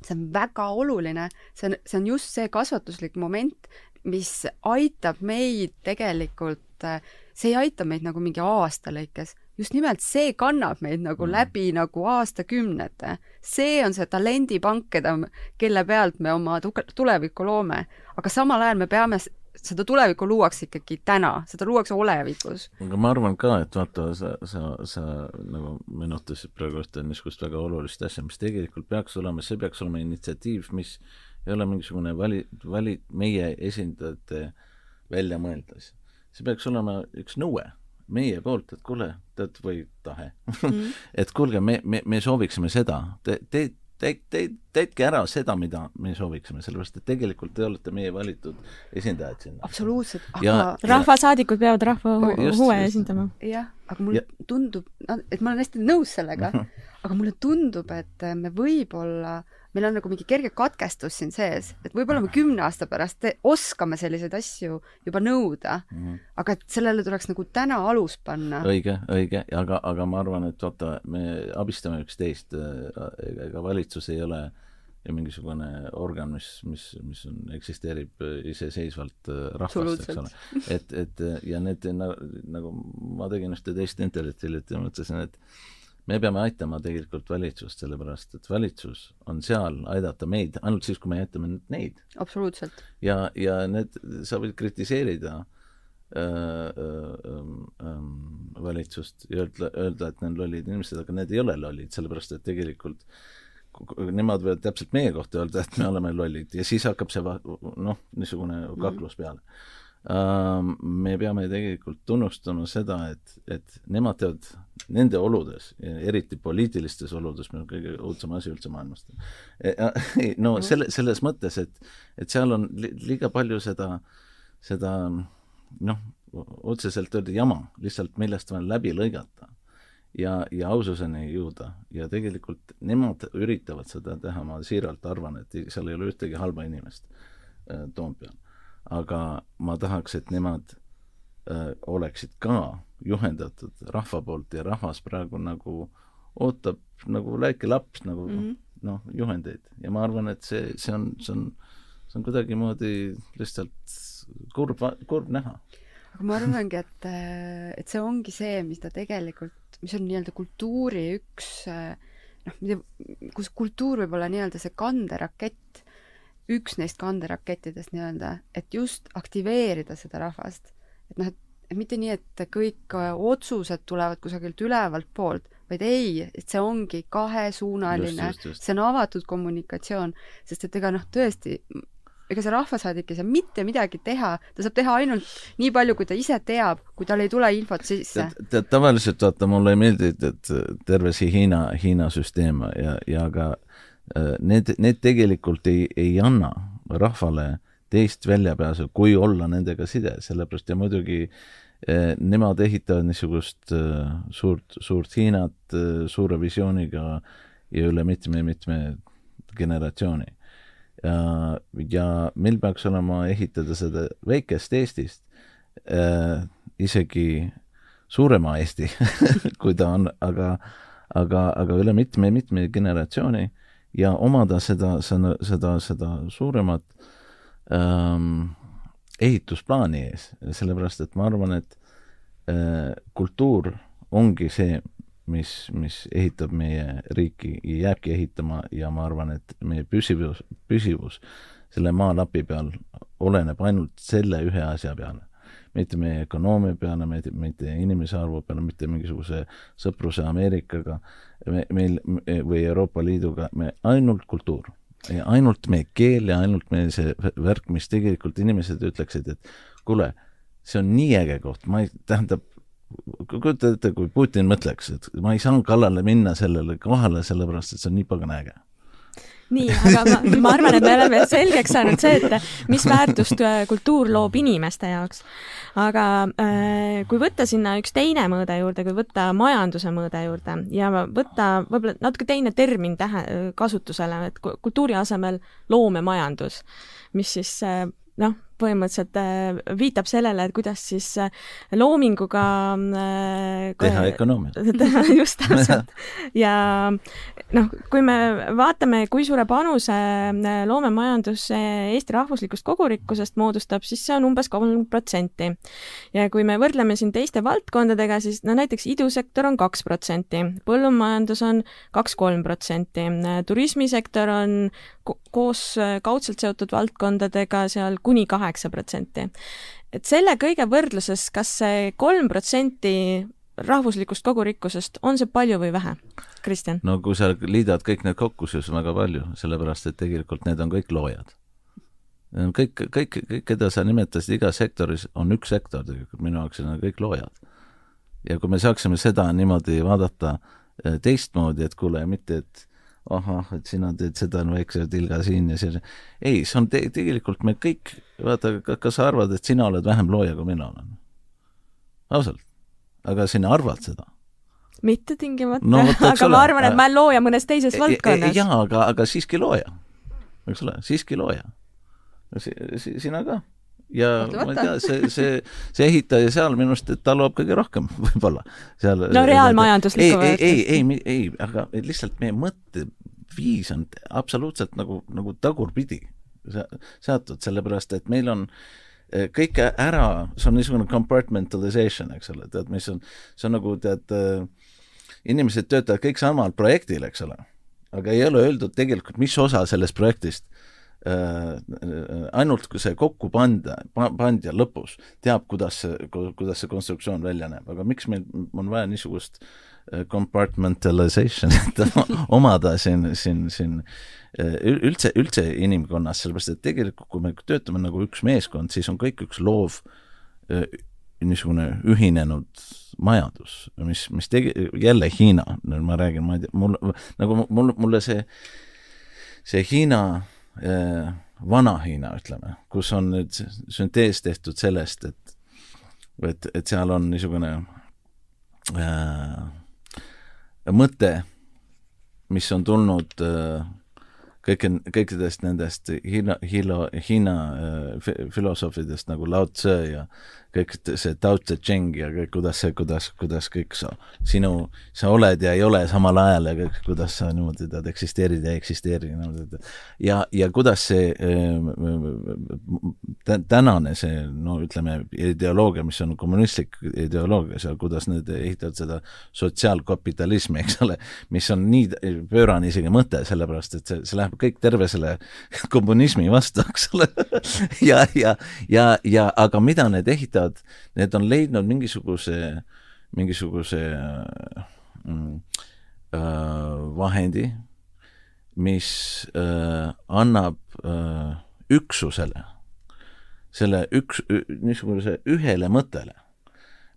see on väga oluline, see on, see on just see kasvatuslik moment, mis aitab meid tegelikult, äh, see ei aita meid nagu mingi aasta lõikes, just nimelt see kannab meid nagu mm. läbi nagu aastakümnete. See on see talendipank, keda, kelle pealt me oma tulevikku loome. aga samal ajal me peame seda tulevikku luuakse ikkagi täna, seda luuakse olevikus. aga ma arvan ka, et vaata, sa, sa, sa nagu meenutasid praegu ühte niisugust väga olulist asja, mis tegelikult peaks olema, see peaks olema initsiatiiv, mis ei ole mingisugune vali, vali, meie esindajate välja mõeldes. see peaks olema üks nõue meie poolt, et kuule, tead, või tahe mm. et kuulge, me, me, me sooviksime seda, te, te, te, te, teedke ära seda, mida me sooviksime, sellepärast et tegelikult te olete meie valitud esindajad sinna. absoluutselt, aga rahvasaadikud peavad rahva hu huve esindama. jah, aga mulle ja. tundub, et ma olen hästi nõus sellega, aga mulle tundub, et me võib-olla äh, meil on nagu mingi kerge katkestus siin sees, et võib-olla me kümne aasta pärast oskame selliseid asju juba nõuda mm, -hmm. aga et sellele tuleks nagu täna alus panna. õige, õige, aga, aga ma arvan, et vaata, me abistame üksteist, ega valitsus ei ole ju mingisugune organ, mis, mis, mis on, eksisteerib iseseisvalt äh, rahvast, eks ole. et, et ja need nagu, nagu ma tegin ühte teist intervjuud hiljuti ja mõtlesin, et me peame aitama tegelikult valitsust, sellepärast et valitsus on seal aidata meid ainult siis, kui me aitame neid. absoluutselt. ja, ja need, sa võid kritiseerida äh, äh, äh, valitsust ja öelda, öelda, et need lollid inimesed, aga need ei ole lollid, sellepärast et tegelikult nemad võivad täpselt meie kohta öelda, et me oleme lollid ja siis hakkab see noh, niisugune kaklus peale mm me peame tegelikult tunnustama seda, et, et nemad teevad nende oludes, eriti poliitilistes oludes, mis on kõige õudsem asi üldse maailmas. E, no selle, selles mõttes, et, et seal on li, liiga palju seda, seda noh, otseselt öelda jama, lihtsalt millest vaja läbi lõigata ja, ja aususeni jõuda. Ja tegelikult nemad üritavad seda teha, ma siiralt arvan, et seal ei ole ühtegi halba inimest äh, Toompeal aga ma tahaks, et nemad äh, oleksid ka juhendatud rahva poolt ja rahvas praegu nagu ootab nagu väike laps nagu mm -hmm. noh, juhendeid ja ma arvan, et see, see on, see on, see on kuidagimoodi lihtsalt kurb, kurb näha. aga ma arvangi, et, et see ongi see, mis ta tegelikult, mis on nii-öelda kultuuri üks noh, kus kultuur võib olla nii-öelda see kanderakett üks neist kanderakettidest nii-öelda, et just aktiveerida seda rahvast. et noh, et, et mitte nii, et kõik äh, otsused tulevad kusagilt ülevalt poolt, vaid ei, et see ongi kahesuunaline, see on avatud kommunikatsioon, sest et ega noh, tõesti, ega see rahvasaadik ei saa mitte midagi teha, ta saab teha ainult nii palju, kui ta ise teab, kui tal ei tule infot sisse. tead, tavaliselt vaata, mulle ei meeldi, et terve see Hiina, Hiina süsteem ja, ja ka need, need tegelikult ei, ei anna rahvale teist väljapääsu, kui olla nendega side, sellepärast ja muidugi eh, nemad ehitavad niisugust eh, suurt, suurt Hiinat suure visiooniga ja üle mitme-mitme generatsiooni. ja, ja meil peaks olema ehitada seda väikest Eestist äh, isegi suurema Eesti kui ta on, aga, aga, aga üle mitme-mitme generatsiooni ja omada seda, seda, seda, seda suuremat ähm, ehitusplaani ees, sellepärast et ma arvan, et äh, kultuur ongi see, mis, mis ehitab meie riiki ja jääbki ehitama ja ma arvan, et meie püsivus, püsivus selle maalapi peal oleneb ainult selle ühe asja peale. Mitte meie ökonoomia peale, mitte inimese arvu peale, mitte mingisuguse sõpruse Ameerikaga, me, meil või Euroopa Liiduga, me, ainult kultuur. Ainult meie keel ja ainult meie see värk, mis tegelikult inimesed ütleksid, et kuule, see on nii äge koht, ma ei, tähendab, kujuta ette, kui Putin mõtleks, et ma ei saa kallale minna sellele kohale, sellepärast et see on nii pagana äge nii, aga ma, ma arvan, et me oleme selgeks saanud see, et mis väärtust äh, kultuur loob inimeste jaoks. aga äh, kui võtta sinna üks teine mõõde juurde, kui võtta majanduse mõõde juurde ja võtta võib-olla natuke teine termin tähe, kasutusele, et kultuuri asemel loomemajandus, mis siis äh, noh, põhimõtteliselt äh, viitab sellele, et kuidas siis äh, loominguga äh, teha ökonoomiat. just täpselt. ja noh, kui me vaatame, kui suure panuse loomemajandus Eesti rahvuslikust kogurikkusest moodustab, siis see on umbes kolm protsenti. ja kui me võrdleme siin teiste valdkondadega, siis no näiteks idusektor on kaks protsenti, põllumajandus on kaks-kolm protsenti, turismisektor on koos kaudselt seotud valdkondadega seal kuni kahe kaheksa protsenti. et selle kõige võrdluses, kas see kolm protsenti rahvuslikust kogurikkusest, on see palju või vähe? Kristjan? no kui sa liidad kõik need kokku, siis on väga palju, sellepärast et tegelikult need on kõik loojad. kõik, kõik, kõik, keda sa nimetasid igas sektoris, on üks sektor tegelikult, minu jaoks on kõik loojad. ja kui me saaksime seda niimoodi vaadata eh, teistmoodi, et kuule, mitte et ahah, et sina teed seda väikse tilga siin ja see, ei, see on te tegelikult me kõik, vaata, kas sa arvad, et sina oled vähem looja, kui mina olen? ausalt. aga sina arvad seda? mitte tingimata no,, aga ole. ma arvan, et ma olen looja mõnes teises e, e, valdkonnas. jaa, aga, aga siiski looja. eks ole, siiski looja. Si sina ka ja Oota, ma ei tea, see, see, see ehitaja seal minu arust, et ta loob kõige rohkem võib-olla seal. no reaalmajanduslikku ei, ei, ei, ei, ei, aga lihtsalt meie mõtteviis on absoluutselt nagu, nagu tagurpidi seatud, sellepärast et meil on eh, kõik ära, see on niisugune compartmentalization, eks ole, tead, mis on, see on nagu tead, eh, inimesed töötavad kõik samal projektil, eks ole, aga ei ole öeldud tegelikult, mis osa sellest projektist ainult kui see kokku panda, pandja lõpus teab, kuidas see, kuidas see konstruktsioon välja näeb, aga miks meil on vaja niisugust äh, compartmentalization'it omada siin, siin, siin äh, üldse, üldse inimkonnas, sellepärast et tegelikult, kui me töötame nagu üks meeskond, siis on kõik üks loov niisugune ühinenud majandus, mis, mis tegi-, jälle Hiina, ma räägin, ma ei tea, mul, nagu mul, mulle see, see Hiina Äh, Vana-Hiina, ütleme, kus on nüüd süntees tehtud sellest, et et, et seal on niisugune äh, mõte, mis on tulnud äh, kõike, kõikidest nendest Hiina, Hiina, Hiina äh, filosoofidest nagu Lao Tse ja kõik see Ching ja kõik, kuidas see, kuidas, kuidas kõik sa, sinu, sa oled ja ei ole samal ajal ja kõik, kuidas sa niimoodi tead, eksisteerid ja ei eksisteeri niimoodi. ja, ja kuidas see äh, tänane see, no ütleme, ideoloogia, mis on kommunistlik ideoloogia seal, kuidas need ehitavad seda sotsiaalkapitalismi, eks ole, mis on nii pöörane isegi mõte, sellepärast et see, see läheb kõik terve selle kommunismi vastu, eks ole ja, ja, ja, ja aga mida need ehitavad, asjad, need on leidnud mingisuguse, mingisuguse mm, äh, vahendi, mis äh, annab äh, üksusele, selle üks, niisuguse ühele mõttele,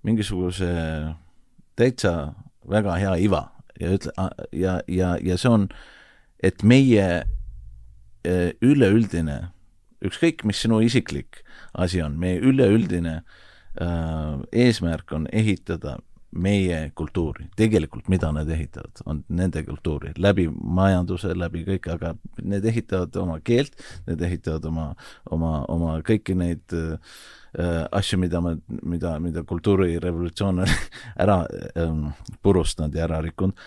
mingisuguse täitsa väga hea iva ja ütle, ja, ja, ja see on, et meie äh, üleüldine, ükskõik mis sinu isiklik asi on, meie üleüldine äh, eesmärk on ehitada meie kultuuri, tegelikult mida nad ehitavad, on nende kultuuri, läbi majanduse, läbi kõik, aga need ehitavad oma keelt, need ehitavad oma, oma, oma kõiki neid äh, asju, mida me, mida, mida kultuurirevolutsioon on ära ähm, purustanud ja ära rikkunud,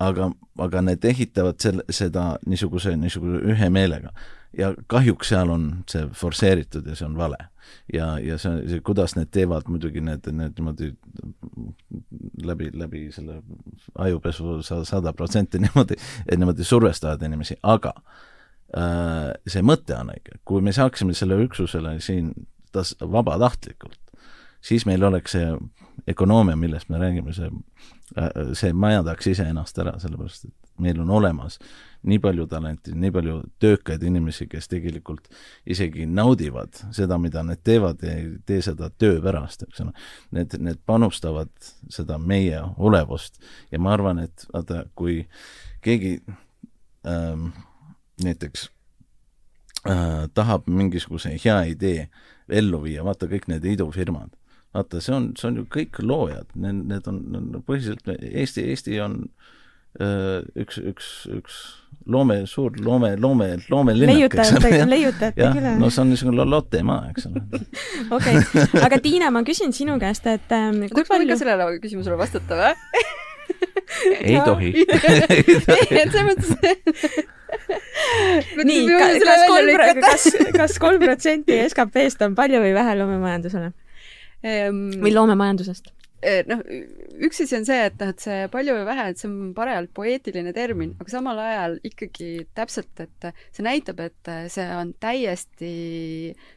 aga, aga need ehitavad selle, seda niisuguse, niisuguse ühe meelega ja kahjuks seal on see forsseeritud ja see on vale. ja, ja see, see, kuidas need teevad, muidugi need, need niimoodi läbi, läbi selle ajupesu sada protsenti niimoodi, niimoodi survestavad inimesi, aga äh, see mõte on õige, kui me saaksime selle üksusele siin tas-, vabatahtlikult, siis meil oleks see ökonoomia, millest me räägime, see, äh, see majandaks iseennast ära, sellepärast et meil on olemas äh, nii palju talenti, nii palju töökaid inimesi, kes tegelikult isegi naudivad seda, mida nad teevad ja ei tee seda töö pärast, eks ole. Need, need panustavad seda meie olevust ja ma arvan, et vaata, kui keegi ähm, näiteks äh, tahab mingisuguse hea idee ellu viia, vaata kõik need idufirmad, vaata, see on, see on ju kõik loojad, need, need on, põhiliselt Eesti, Eesti on äh, Äh, üks, üks, üks loome, suur loome, loome, loomelinnak, eks ole. leiutajate küla. no see on niisugune Lotte maa, eks ole. okei, aga Tiina, ma küsin sinu käest, et ähm, kui palju ka sellele küsimusele vastata või? ei tohi. selles mõttes nii, kas kolm, kas, kas kolm protsenti SKP-st on palju või vähe loomemajandusele? või loomemajandusest? Eh, noh, üks asi on see, et noh, et see palju või vähe, et see on parajalt poeetiline termin, aga samal ajal ikkagi täpselt, et see näitab, et see on täiesti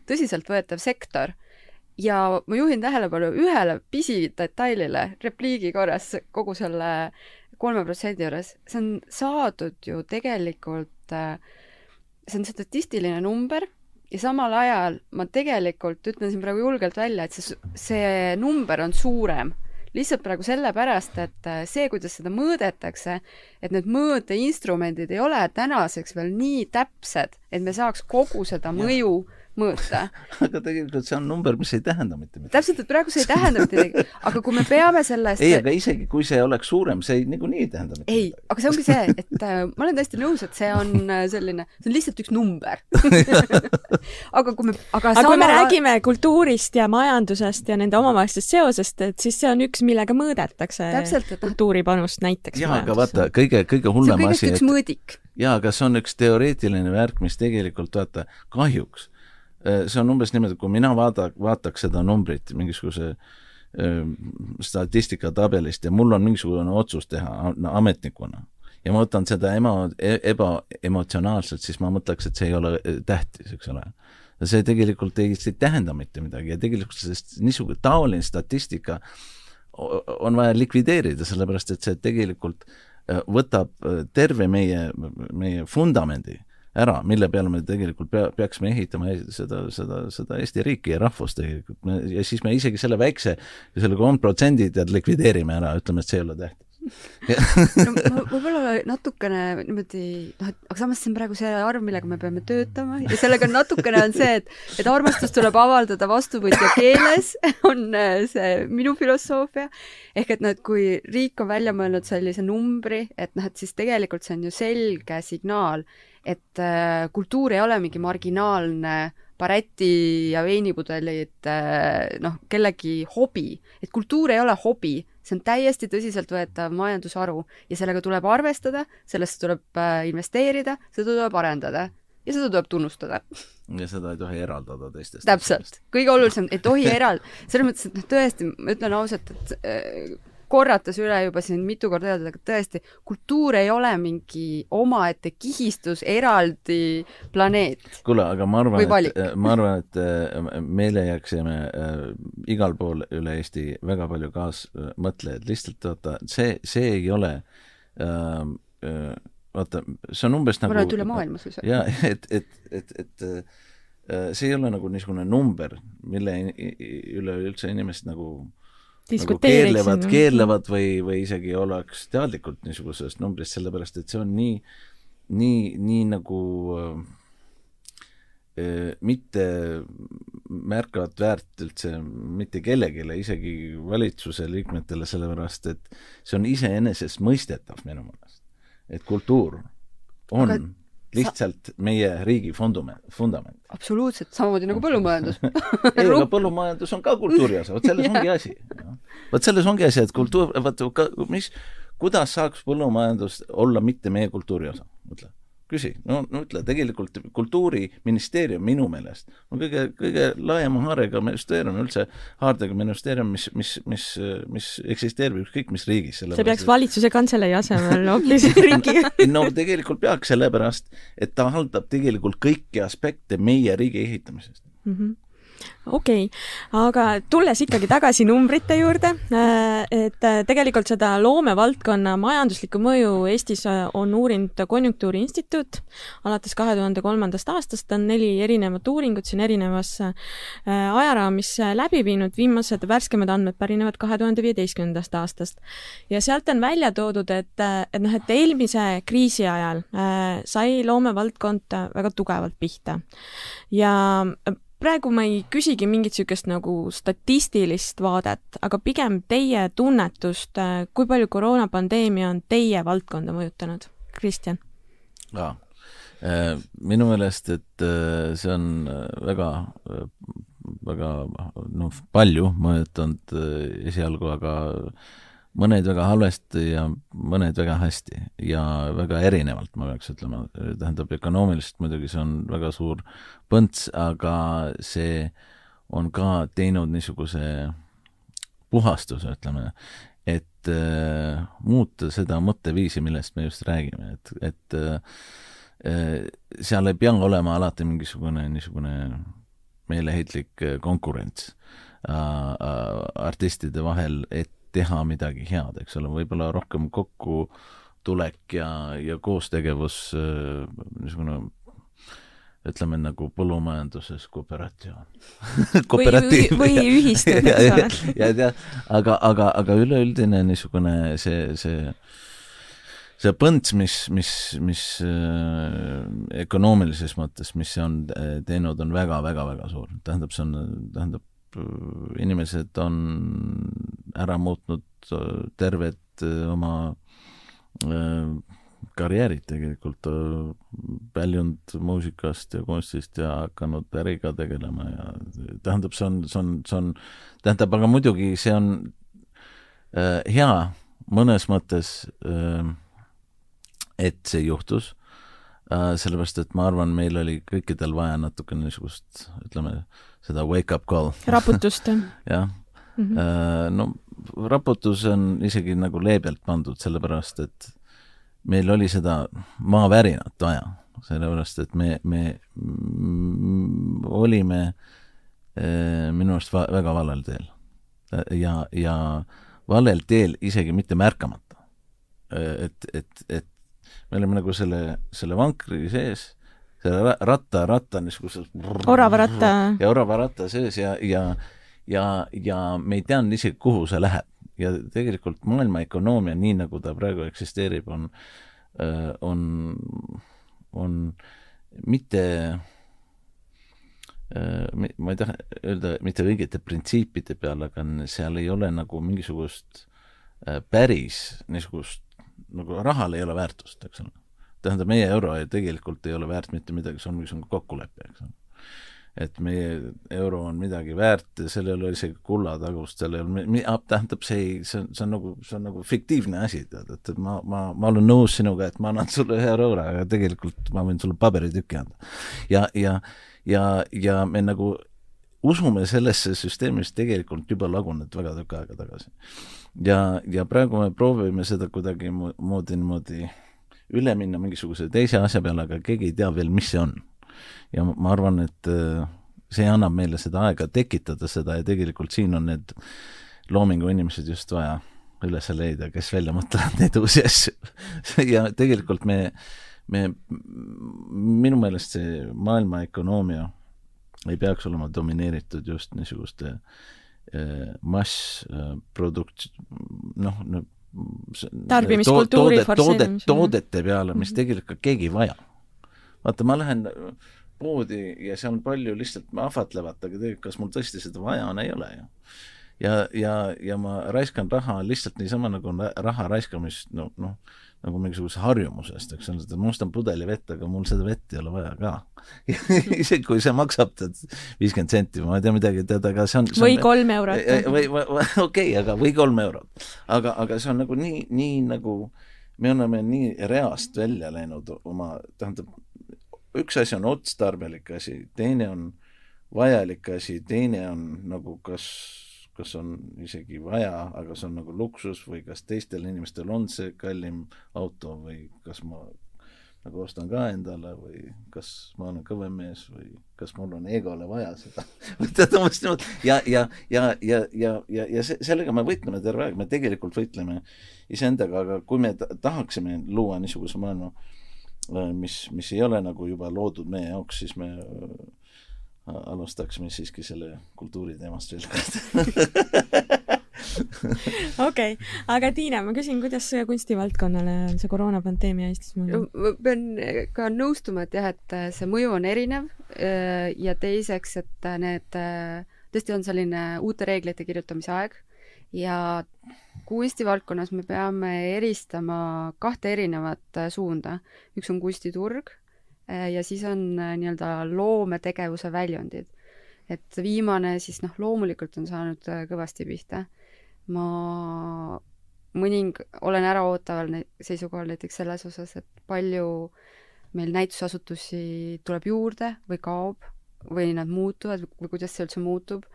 tõsiseltvõetav sektor. ja ma juhin tähelepanu ühele pisidetailile repliigi korras kogu selle kolme protsendi juures, see on saadud ju tegelikult, see on statistiline number ja samal ajal ma tegelikult ütlen siin praegu julgelt välja, et see, see number on suurem. Lihtsalt praegu sellepärast, et äh, see, kuidas seda mõõdetakse, et need mõõteinstrumendid ei ole tänaseks veel nii täpsed, et me saaks kogu seda mõju ja mõõta. aga tegelikult see on number, mis ei tähenda mitte midagi. täpselt, et praegu see ei tähenda mitte midagi, aga kui me peame sellest ei, aga isegi kui see oleks suurem, see ei, niikuinii ei tähenda mitte ei, aga see ongi see, et äh, ma olen täiesti nõus, et see on äh, selline, see on lihtsalt üks number aga kui me, aga aga kui me räägime kultuurist ja majandusest ja nende omavahelisest seosest, et siis see on üks, millega mõõdetakse täpselt, et kultuuripanust näiteks jaa, aga vaata, kõige, kõige hullem asi, et mõõdik. jaa, aga see on üks teoreetiline värk, mis tegelikult vaata, kahjuks see on umbes niimoodi, kui mina vaada, vaataks seda numbrit mingisuguse ähm, statistikatabelist ja mul on mingisugune otsus teha ametnikuna ja ma võtan seda ema, e-, ebaemotsionaalselt, siis ma mõtleks, et see ei ole äh, tähtis, eks ole. see tegelikult ei, ei tähenda mitte midagi ja tegelikult sellest niisugune taoline statistika on vaja likvideerida, sellepärast et see tegelikult äh, võtab terve meie, meie vundamendi ära, mille peale me tegelikult pea, peaksime ehitama seda, seda, seda Eesti riiki ja rahvust tegelikult, ja siis me isegi selle väikse, selle kolm protsenti tead likvideerime ära, ütleme, et see ei ole tähtis no võib-olla natukene niimoodi, noh, et aga samas see on praegu see arv, millega me peame töötama ja sellega natukene on see, et, et armastust tuleb avaldada vastuvõtja keeles, on äh, see minu filosoofia. ehk et noh, et kui riik on välja mõelnud sellise numbri, et noh, et siis tegelikult see on ju selge signaal, et äh, kultuur ei ole mingi marginaalne bareti ja veinipudelid äh, noh, kellegi hobi, et kultuur ei ole hobi, see on täiesti tõsiseltvõetav majandusharu ja sellega tuleb arvestada, sellesse tuleb äh, investeerida, seda tuleb arendada ja seda tuleb tunnustada. ja seda ei tohi eraldada teistest. täpselt, kõige olulisem, ei tohi eral-, selles mõttes, et noh, tõesti, ma ütlen ausalt, et korrates üle juba siin mitu korda öeldud, aga tõesti, kultuur ei ole mingi omaette kihistus, eraldi planeet. kuule, aga ma arvan, et, ma arvan, et äh, meile jääksime äh, igal pool üle Eesti väga palju kaasmõtlejaid, lihtsalt vaata, see, see ei ole äh, äh, vaata, see on umbes nagu ma arvan, et üle maailma suisa. jaa, et, et, et, et, et see ei ole nagu niisugune number, mille üle üldse inimesed nagu nagu keerlevad, keerlevad või, või isegi oleks teadlikud niisugusest numbrist, sellepärast et see on nii, nii, nii nagu äh, mitte märkavat väärt üldse mitte kellelegi, isegi valitsuse liikmetele, sellepärast et see on iseenesestmõistetav minu meelest. et kultuur on Aga lihtsalt sa... meie riigi fundument, vundament. absoluutselt, samamoodi nagu põllumajandus ei, aga põllumajandus on ka kultuuri osa, vot selles ongi asi. vot selles ongi asi, et kultuur, vot mis, kuidas saaks põllumajandus olla mitte meie kultuuri osa, mõtle küsi, no, no ütle, tegelikult Kultuuriministeerium minu meelest on kõige, kõige laiema haarega ministeerium üldse, haardega ministeerium, mis, mis, mis, mis eksisteerib ükskõik mis riigis. see peaks valitsuse kantselei asemel hoopis riigi no tegelikult peaks, sellepärast et ta haldab tegelikult kõiki aspekte meie riigi ehitamisest mm. -hmm okei okay., aga tulles ikkagi tagasi numbrite juurde, äh, et äh, tegelikult seda loomevaldkonna majanduslikku mõju Eestis äh, on uurinud Konjunktuuriinstituut alates kahe tuhande kolmandast aastast, on neli erinevat uuringut siin erinevas ajaraamis läbi viinud, viimased värskemad andmed pärinevad kahe tuhande viieteistkümnendast aastast. ja sealt on välja toodud, et, et noh, et eelmise kriisi ajal sai loomevaldkond väga tugevalt pihta ja praegu ma ei küsigi mingit niisugust nagu statistilist vaadet, aga pigem teie tunnetust, äh, kui palju koroonapandeemia on teie valdkonda mõjutanud, Kristjan? jaa, äh, minu meelest, et äh, see on väga, väga noh, palju mõjutanud esialgu, aga mõned väga halvasti ja mõned väga hästi ja väga erinevalt, ma peaks ütlema, tähendab ökonoomiliselt muidugi see on väga suur põnts, aga see on ka teinud niisuguse puhastuse, ütleme, et äh, muuta seda mõtteviisi, millest me just räägime, et, et äh, seal ei pea olema alati mingisugune niisugune meeleheitlik konkurents äh, artistide vahel, et teha midagi head, eks ole, võib-olla rohkem kokkutulek ja, ja koostegevus, äh, niisugune ütleme nagu põllumajanduses kooperatsioon kooperatiiv. või, või ühistud, eks ole. ja, ja, aga, aga, aga üleüldine niisugune see, see see põnts, mis, mis, mis äh, ökonoomilises mõttes, mis see on äh, teinud, on väga-väga-väga suur. tähendab, see on, tähendab, inimesed on ära muutnud äh, terved äh, oma äh, karjäärid tegelikult, väljunud muusikast ja kunstist ja hakanud äriga tegelema ja tähendab, see on, see on, see on, tähendab, aga muidugi see on äh, hea mõnes mõttes äh,, et see juhtus äh,, sellepärast et ma arvan, meil oli kõikidel vaja natukene niisugust, ütleme, seda wake up call. raputust jah mm -hmm. no raputus on isegi nagu leebelt pandud, sellepärast et meil oli seda maavärinat vaja, sellepärast et me, me olime äh, minu arust va väga valel teel. ja, ja valel teel isegi mitte märkamata. et, et, et me olime nagu selle, selle vankri sees selle ratta, ratta niisuguses oravaratta. ja oravaratta sees ja, ja ja, ja me ei teadnud isegi, kuhu see läheb. ja tegelikult maailma ökonoomia, nii nagu ta praegu eksisteerib, on, on, on mitte ma ei taha öelda mitte õigete printsiipide peal, aga seal ei ole nagu mingisugust päris niisugust, nagu rahal ei ole väärtust, eks ole tähendab, meie euro ei, tegelikult ei ole väärt mitte midagi, see on mingisugune kokkulepe, eks ole. Et meie euro on midagi väärt ja seal ei ole isegi kullatagust, seal ei ole, tähendab, see ei, see on, see on nagu, see on nagu fiktiivne asi, tead, et, ma, ma, ma olen nõus sinuga, et ma annan sulle ühe euro, aga tegelikult ma võin sulle paberitüki anda. ja, ja, ja, ja me nagu usume sellesse süsteemi, mis tegelikult juba laguneb väga tükk aega tagasi. ja, ja praegu me proovime seda kuidagimoodi niimoodi üle minna mingisuguse teise asja peale, aga keegi ei tea veel, mis see on. Ja ma arvan, et äh, see annab meile seda aega tekitada seda ja tegelikult siin on need loomingu inimesed just vaja üles leida, kes välja mõtlevad neid uusi asju. Ja tegelikult me, me, minu meelest see maailma ökonoomia ei peaks olema domineeritud just niisuguste äh, massprodukt-, noh, tarbimiskultuuri toodet, toodet, toodete peale, mis tegelikult ka keegi ei vaja. Vaata, ma lähen poodi ja seal on palju lihtsalt ahvatlevat, aga tegelikult kas mul tõesti seda vaja on, ei ole ju ja, ja, ja ma raiskan raha lihtsalt niisama nagu raha raiskamist, no noh, nagu mingisuguse harjumusest, eks ole, ma ostan pudeli vett, aga mul seda vett ei ole vaja ka isegi kui see maksab tead viiskümmend senti, ma ei tea midagi, tead, aga see on, see on või kolm eurot. või, või, okei okay,, aga või kolm eurot. aga, aga see on nagu nii, nii nagu, me oleme nii reast välja läinud oma, tähendab, üks asi on otstarbelik asi, teine on vajalik asi, teine on nagu kas kas on isegi vaja, aga see on nagu luksus või kas teistel inimestel on see kallim auto või kas ma nagu ostan ka endale või kas ma olen kõvem mees või kas mul on egole vaja seda tead umbes niimoodi. Ja, ja, ja, ja, ja, ja, ja se sellega me võitleme terve aeg, me tegelikult võitleme iseendaga, aga kui me tahaksime luua niisuguse maailma, äh, mis, mis ei ole nagu juba loodud meie jaoks, siis me alustaksime siiski selle kultuuri teemast veel kord okei, aga Tiina, ma küsin, kuidas kunstivaldkonnale see koroonapandeemia Eestis mõjub? ma pean ka nõustuma, et jah, et see mõju on erinev äh, ja teiseks, et need, äh, tõesti on selline uute reeglite kirjutamise aeg ja kunstivaldkonnas me peame eristama kahte erinevat suunda. üks on kunstiturg Äh, ja siis on äh, nii-öelda loometegevuse väljundid. et viimane siis noh, loomulikult on saanud äh, kõvasti pihta. ma mõning-, olen äraootaval seisukohal näiteks selles osas, et palju meil näitusasutusi tuleb juurde või kaob või nad muutuvad või kuidas see üldse muutub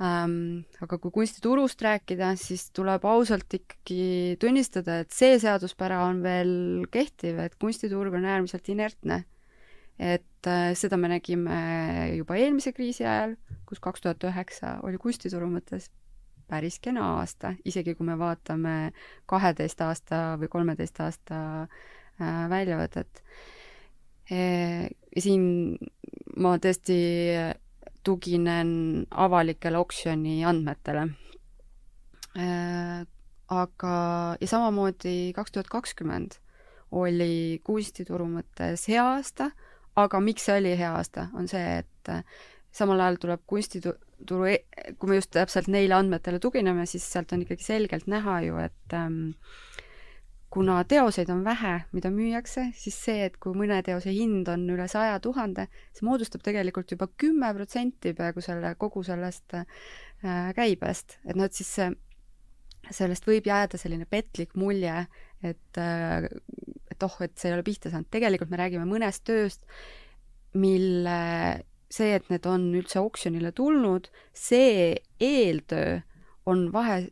ähm,. aga kui kunstiturust rääkida, siis tuleb ausalt ikkagi tunnistada, et see seaduspära on veel kehtiv, et kunstiturg on äärmiselt inertne. et äh, seda me nägime juba eelmise kriisi ajal, kus kaks tuhat üheksa oli kunstituru mõttes päris kena aasta, isegi kui me vaatame kaheteist aasta või kolmeteist aasta äh, väljavõtet e,. siin ma tõesti tuginen avalikele oksjoni andmetele. Äh, aga, ja samamoodi kaks tuhat kakskümmend oli kunstituru mõttes hea aasta, aga miks see oli hea aasta, on see, et äh, samal ajal tuleb kunstituru, e-, kui me just täpselt neile andmetele tugineme, siis sealt on ikkagi selgelt näha ju, et ähm, kuna teoseid on vähe, mida müüakse, siis see, et kui mõne teose hind on üle saja tuhande, see moodustab tegelikult juba kümme protsenti peaaegu selle, kogu sellest äh, käibest, et noh, et siis see, sellest võib jääda selline petlik mulje, et äh, et oh, et see ei ole pihta saanud, tegelikult me räägime mõnest tööst, mille see, et need on üldse oksjonile tulnud, see eeltöö on vahe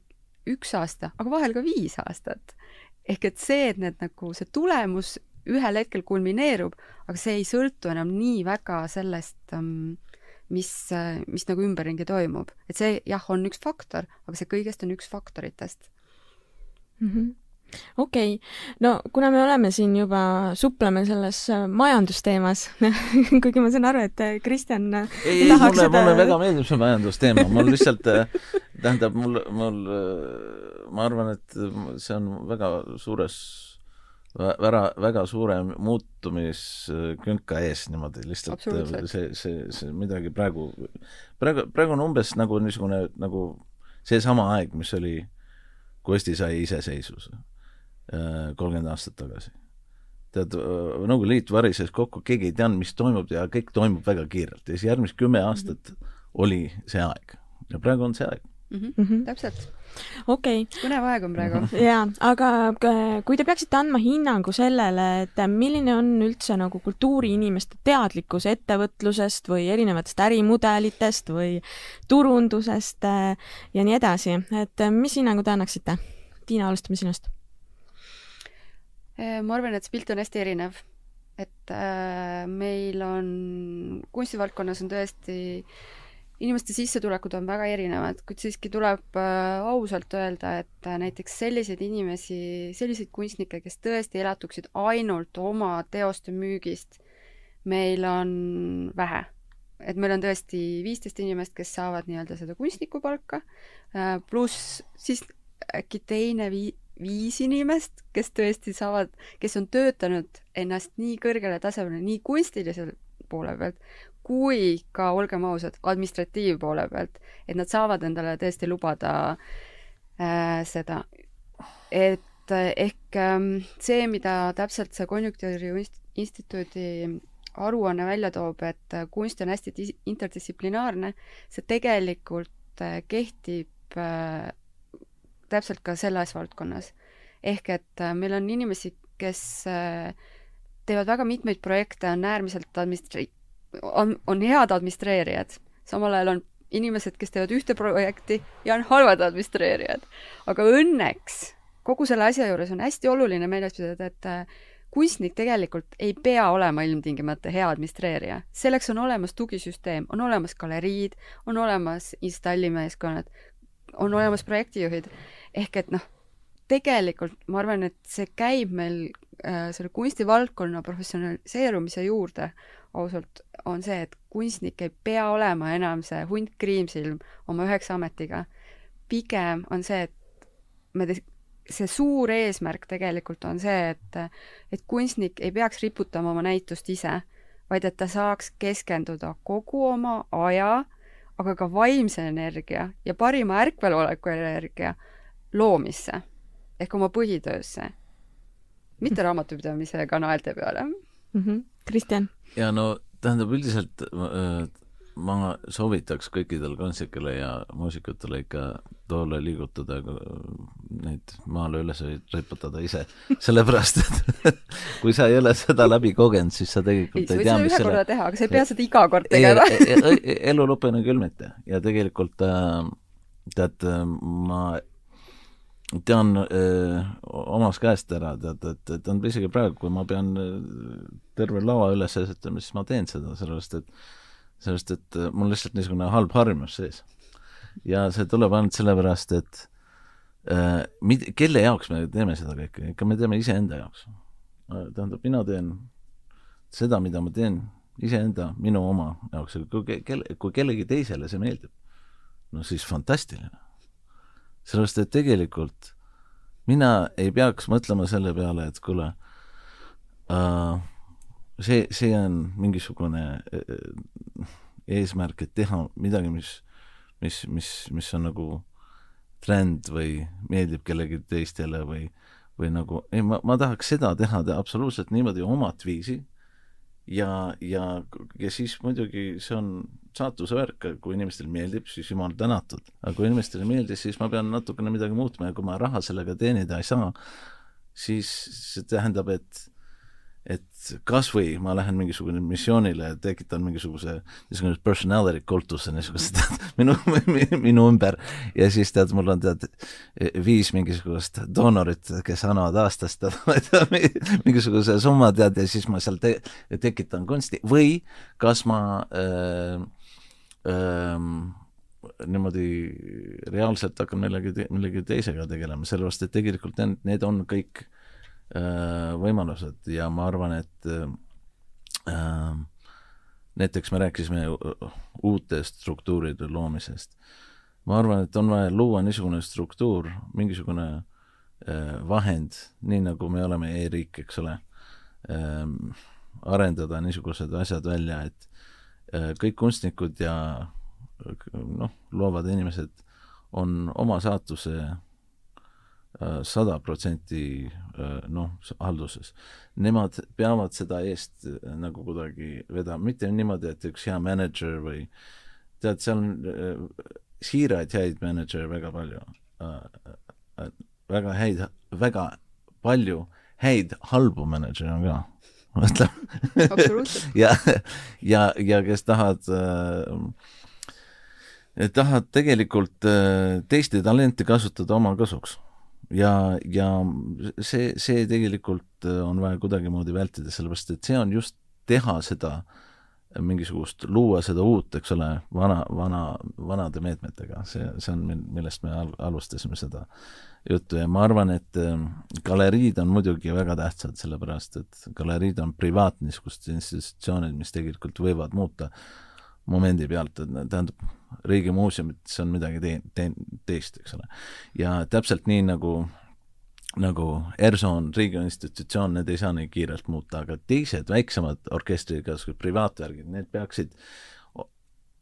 üks aasta, aga vahel ka viis aastat ehk et see, et need nagu, see tulemus ühel hetkel kulmineerub, aga see ei sõltu enam nii väga sellest, ähm, mis, mis nagu ümberringi toimub. et see jah, on üks faktor, aga see kõigest on üks faktoritest mm. -hmm okei okay., no kuna me oleme siin juba, supleme selles äh, majandusteemas kuigi ma saan aru, et äh, Kristjan äh, ei, ei, mulle seda..., mulle väga meeldib see majandusteema, mul lihtsalt tähendab, mul, mul, ma arvan, et see on väga suures väga, väga suure muutumiskünka ees niimoodi lihtsalt see, see, see midagi praegu, praegu, praegu on umbes nagu niisugune nagu seesama aeg, mis oli, kui Eesti sai iseseisvuse äh, kolmkümmend aastat tagasi. tead, äh, Nõukogude Liit varises kokku, keegi ei teadnud, mis toimub ja kõik toimub väga kiirelt ja siis järgmised kümme aastat mm -hmm. oli see aeg ja praegu on see aeg mm. -hmm. täpselt. Okei okay.. põnev aeg on praegu. jaa, aga kui te peaksite andma hinnangu sellele, et milline on üldse nagu kultuuriinimeste teadlikkus ettevõtlusest või erinevatest ärimudelitest või turundusest äh, ja nii edasi, et mis hinnangu te annaksite? Tiina, alustame sinust. Äh, ma arvan, et see pilt on hästi erinev et äh, meil on kunstivaldkonnas on tõesti äh, inimeste sissetulekud on väga erinevad, kuid siiski tuleb äh, ausalt öelda, et äh, näiteks selliseid inimesi, selliseid kunstnikke, kes tõesti elatuksid ainult oma teoste müügist, meil on vähe. et meil on tõesti viisteist inimest, kes saavad nii-öelda seda kunstniku palka, pluss siis äkki teine vii-, viis inimest, kes tõesti saavad, kes on töötanud ennast nii kõrgele tasemele nii kunstilisel poole pealt kui ka, olgem ausad, administratiivpoole pealt, et nad saavad endale tõesti lubada äh, seda, et äh, ehk äh, see, mida täpselt see konjunktuuri instituudi aruanne välja toob, et äh, kunst on hästi interdistsiplinaarne, see tegelikult äh, kehtib täpselt ka selles valdkonnas. ehk et meil on inimesi, kes teevad väga mitmeid projekte, on äärmiselt administri-, on, on head administreerijad, samal ajal on inimesed, kes teevad ühte projekti ja on halvad administreerijad. aga õnneks kogu selle asja juures on hästi oluline meeles pidada, et äh, kunstnik tegelikult ei pea olema ilmtingimata hea administreerija. selleks on olemas tugisüsteem, on olemas galeriid, on olemas installimeeskonnad, on olemas projektijuhid, ehk et noh, tegelikult ma arvan, et see käib meil äh, selle kunstivaldkonna professionaliseerumise juurde ausalt, on see, et kunstnik ei pea olema enam see hunt kriimsilm oma üheksa ametiga. pigem on see, et me te-, see suur eesmärk tegelikult on see, et, et kunstnik ei peaks riputama oma näitust ise, vaid et ta saaks keskenduda kogu oma aja, aga ka vaimse energia ja parima ärkveloleku energia loomisse ehk oma põhitöösse, mitte raamatupidamise kanalite peale mm. -hmm. Kristjan? Ja no tähendab, üldiselt äh, ma soovitaks kõikidele kunstnikele ja muusikutele ikka toole liigutada, neid maale üles riputada ise, sellepärast et kui sa ei ole seda läbi kogenud, siis sa tegelikult ei, ei tea, mis selle teha, aga sa ei pea seda iga kord tegema. elu lõpuni küll mitte ja tegelikult äh, tead, ma tean öö, äh, omast käest ära, tead, et, et on isegi praegu, kui ma pean äh, terve lava üles asetama, siis ma teen seda, sellepärast et sellepärast, et äh, mul lihtsalt niisugune halb harjumus sees. ja see tuleb ainult sellepärast, et äh, mid-, kelle jaoks me teeme seda kõike, ikka me teeme iseenda jaoks. tähendab, mina teen seda, mida ma teen iseenda, minu oma jaoks, kui kelle, kui kellegi teisele see meeldib, no siis fantastiline sellepärast, et tegelikult mina ei peaks mõtlema selle peale, et kuule uh,, see, see on mingisugune uh, eesmärk, et teha midagi, mis, mis, mis, mis on nagu trend või meeldib kellelegi teistele või, või nagu, ei, ma, ma tahaks seda teha, teha absoluutselt niimoodi omat viisi ja, ja, ja siis muidugi see on saatuse värk, kui inimestele meeldib, siis jumal tänatud. aga kui inimestele ei meeldi, siis ma pean natukene midagi muutma ja kui ma raha sellega teenida ei saa, siis see tähendab, et et kas või ma lähen mingisugune missioonile ja tekitan mingisuguse niisuguse personality kultuse niisugust minu, minu ümber. Ja siis tead, mul on tead viis mingisugust doonorit, kes annavad aastast mingisuguse summa tead ja siis ma seal te tekitan kunsti. Või kas ma öö, öö, niimoodi reaalselt hakkan millegi, millegi teisega tegelema, sellepärast et tegelikult need, on kõik äh, Äh, võimalused ja ma arvan, et äh, näiteks me rääkisime uute struktuuride loomisest. ma arvan, et on vaja luua niisugune struktuur, mingisugune äh, vahend, nii nagu me oleme e-riik, eks ole äh,, arendada niisugused asjad välja, et äh, kõik kunstnikud ja noh, loovad inimesed on oma saatuse sada protsenti äh, noh, halduses. Nemad peavad seda eest äh, nagu kuidagi vedama, mitte niimoodi, et üks hea mänedžer või tead, seal on äh, siiraid häid mänedžere väga palju. Väga häid, väga palju häid halbu mänedžere on ka. Ja, ja, ja kes tahavad äh, tahavad tegelikult teiste talenti kasutada oma kasuks ja, ja see, see tegelikult äh, on vaja kuidagimoodi vältida, sellepärast et see on just teha seda mingisugust, luua seda uut, eks ole, vana, vana, vanade meetmetega, see, see on, millest me al-, alustasime seda juttu. Ja ma arvan, et äh, galeriid on muidugi väga tähtsad, sellepärast et galeriid on privaat niisugused institutsioonid, mis tegelikult võivad muuta momendi pealt, et tähendab, riigimuuseumites on midagi te-, te-, teist, eks ole. ja täpselt nii, nagu nagu ERSO on riigiinstitutsioon, need ei saa nii kiirelt muuta, aga teised väiksemad orkestrid, või privaatvärgid, need peaksid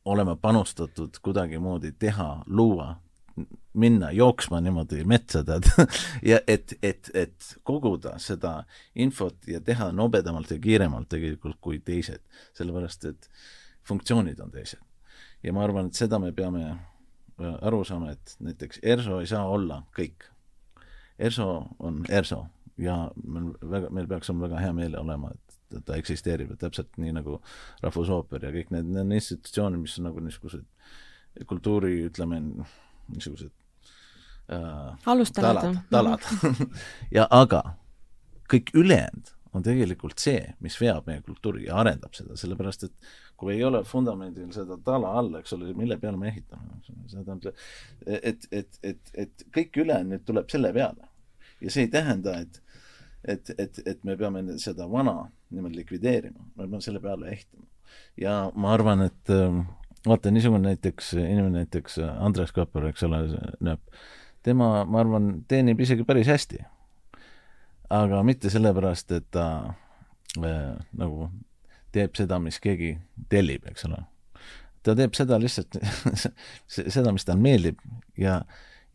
olema panustatud kuidagimoodi teha, luua, minna jooksma niimoodi metsa, tead ja et, et, et koguda seda infot ja teha nobedamalt ja kiiremalt tegelikult kui teised, sellepärast et funktsioonid on teised. Ja ma arvan, et seda me peame äh, aru saama, et näiteks ERSO ei saa olla kõik. ERSO on ERSO ja meil väga, meil peaks olema väga hea meel olema, et ta eksisteerib, et täpselt nii nagu Rahvusooper ja kõik need, need institutsioonid, mis on nagu niisugused kultuuri, ütleme, niisugused äh, alustalad, talad, talad. ja aga kõik ülejäänud on tegelikult see, mis veab meie kultuuri ja arendab seda, sellepärast et kui ei ole vundamendil seda tala all, eks ole, mille peale me ehitame, see tähendab, et, et, et, et kõik ülejäänud tuleb selle peale. ja see ei tähenda, et, et, et, et me peame seda vana niimoodi likvideerima, me peame selle peale ehitama. ja ma arvan, et äh, vaata, niisugune näiteks inimene, näiteks Andres Kapper, eks ole, näeb, tema, ma arvan, teenib isegi päris hästi. Aga mitte sellepärast, et ta äh, nagu teeb seda, mis keegi tellib, eks ole. ta teeb seda lihtsalt seda, mis talle meeldib ja,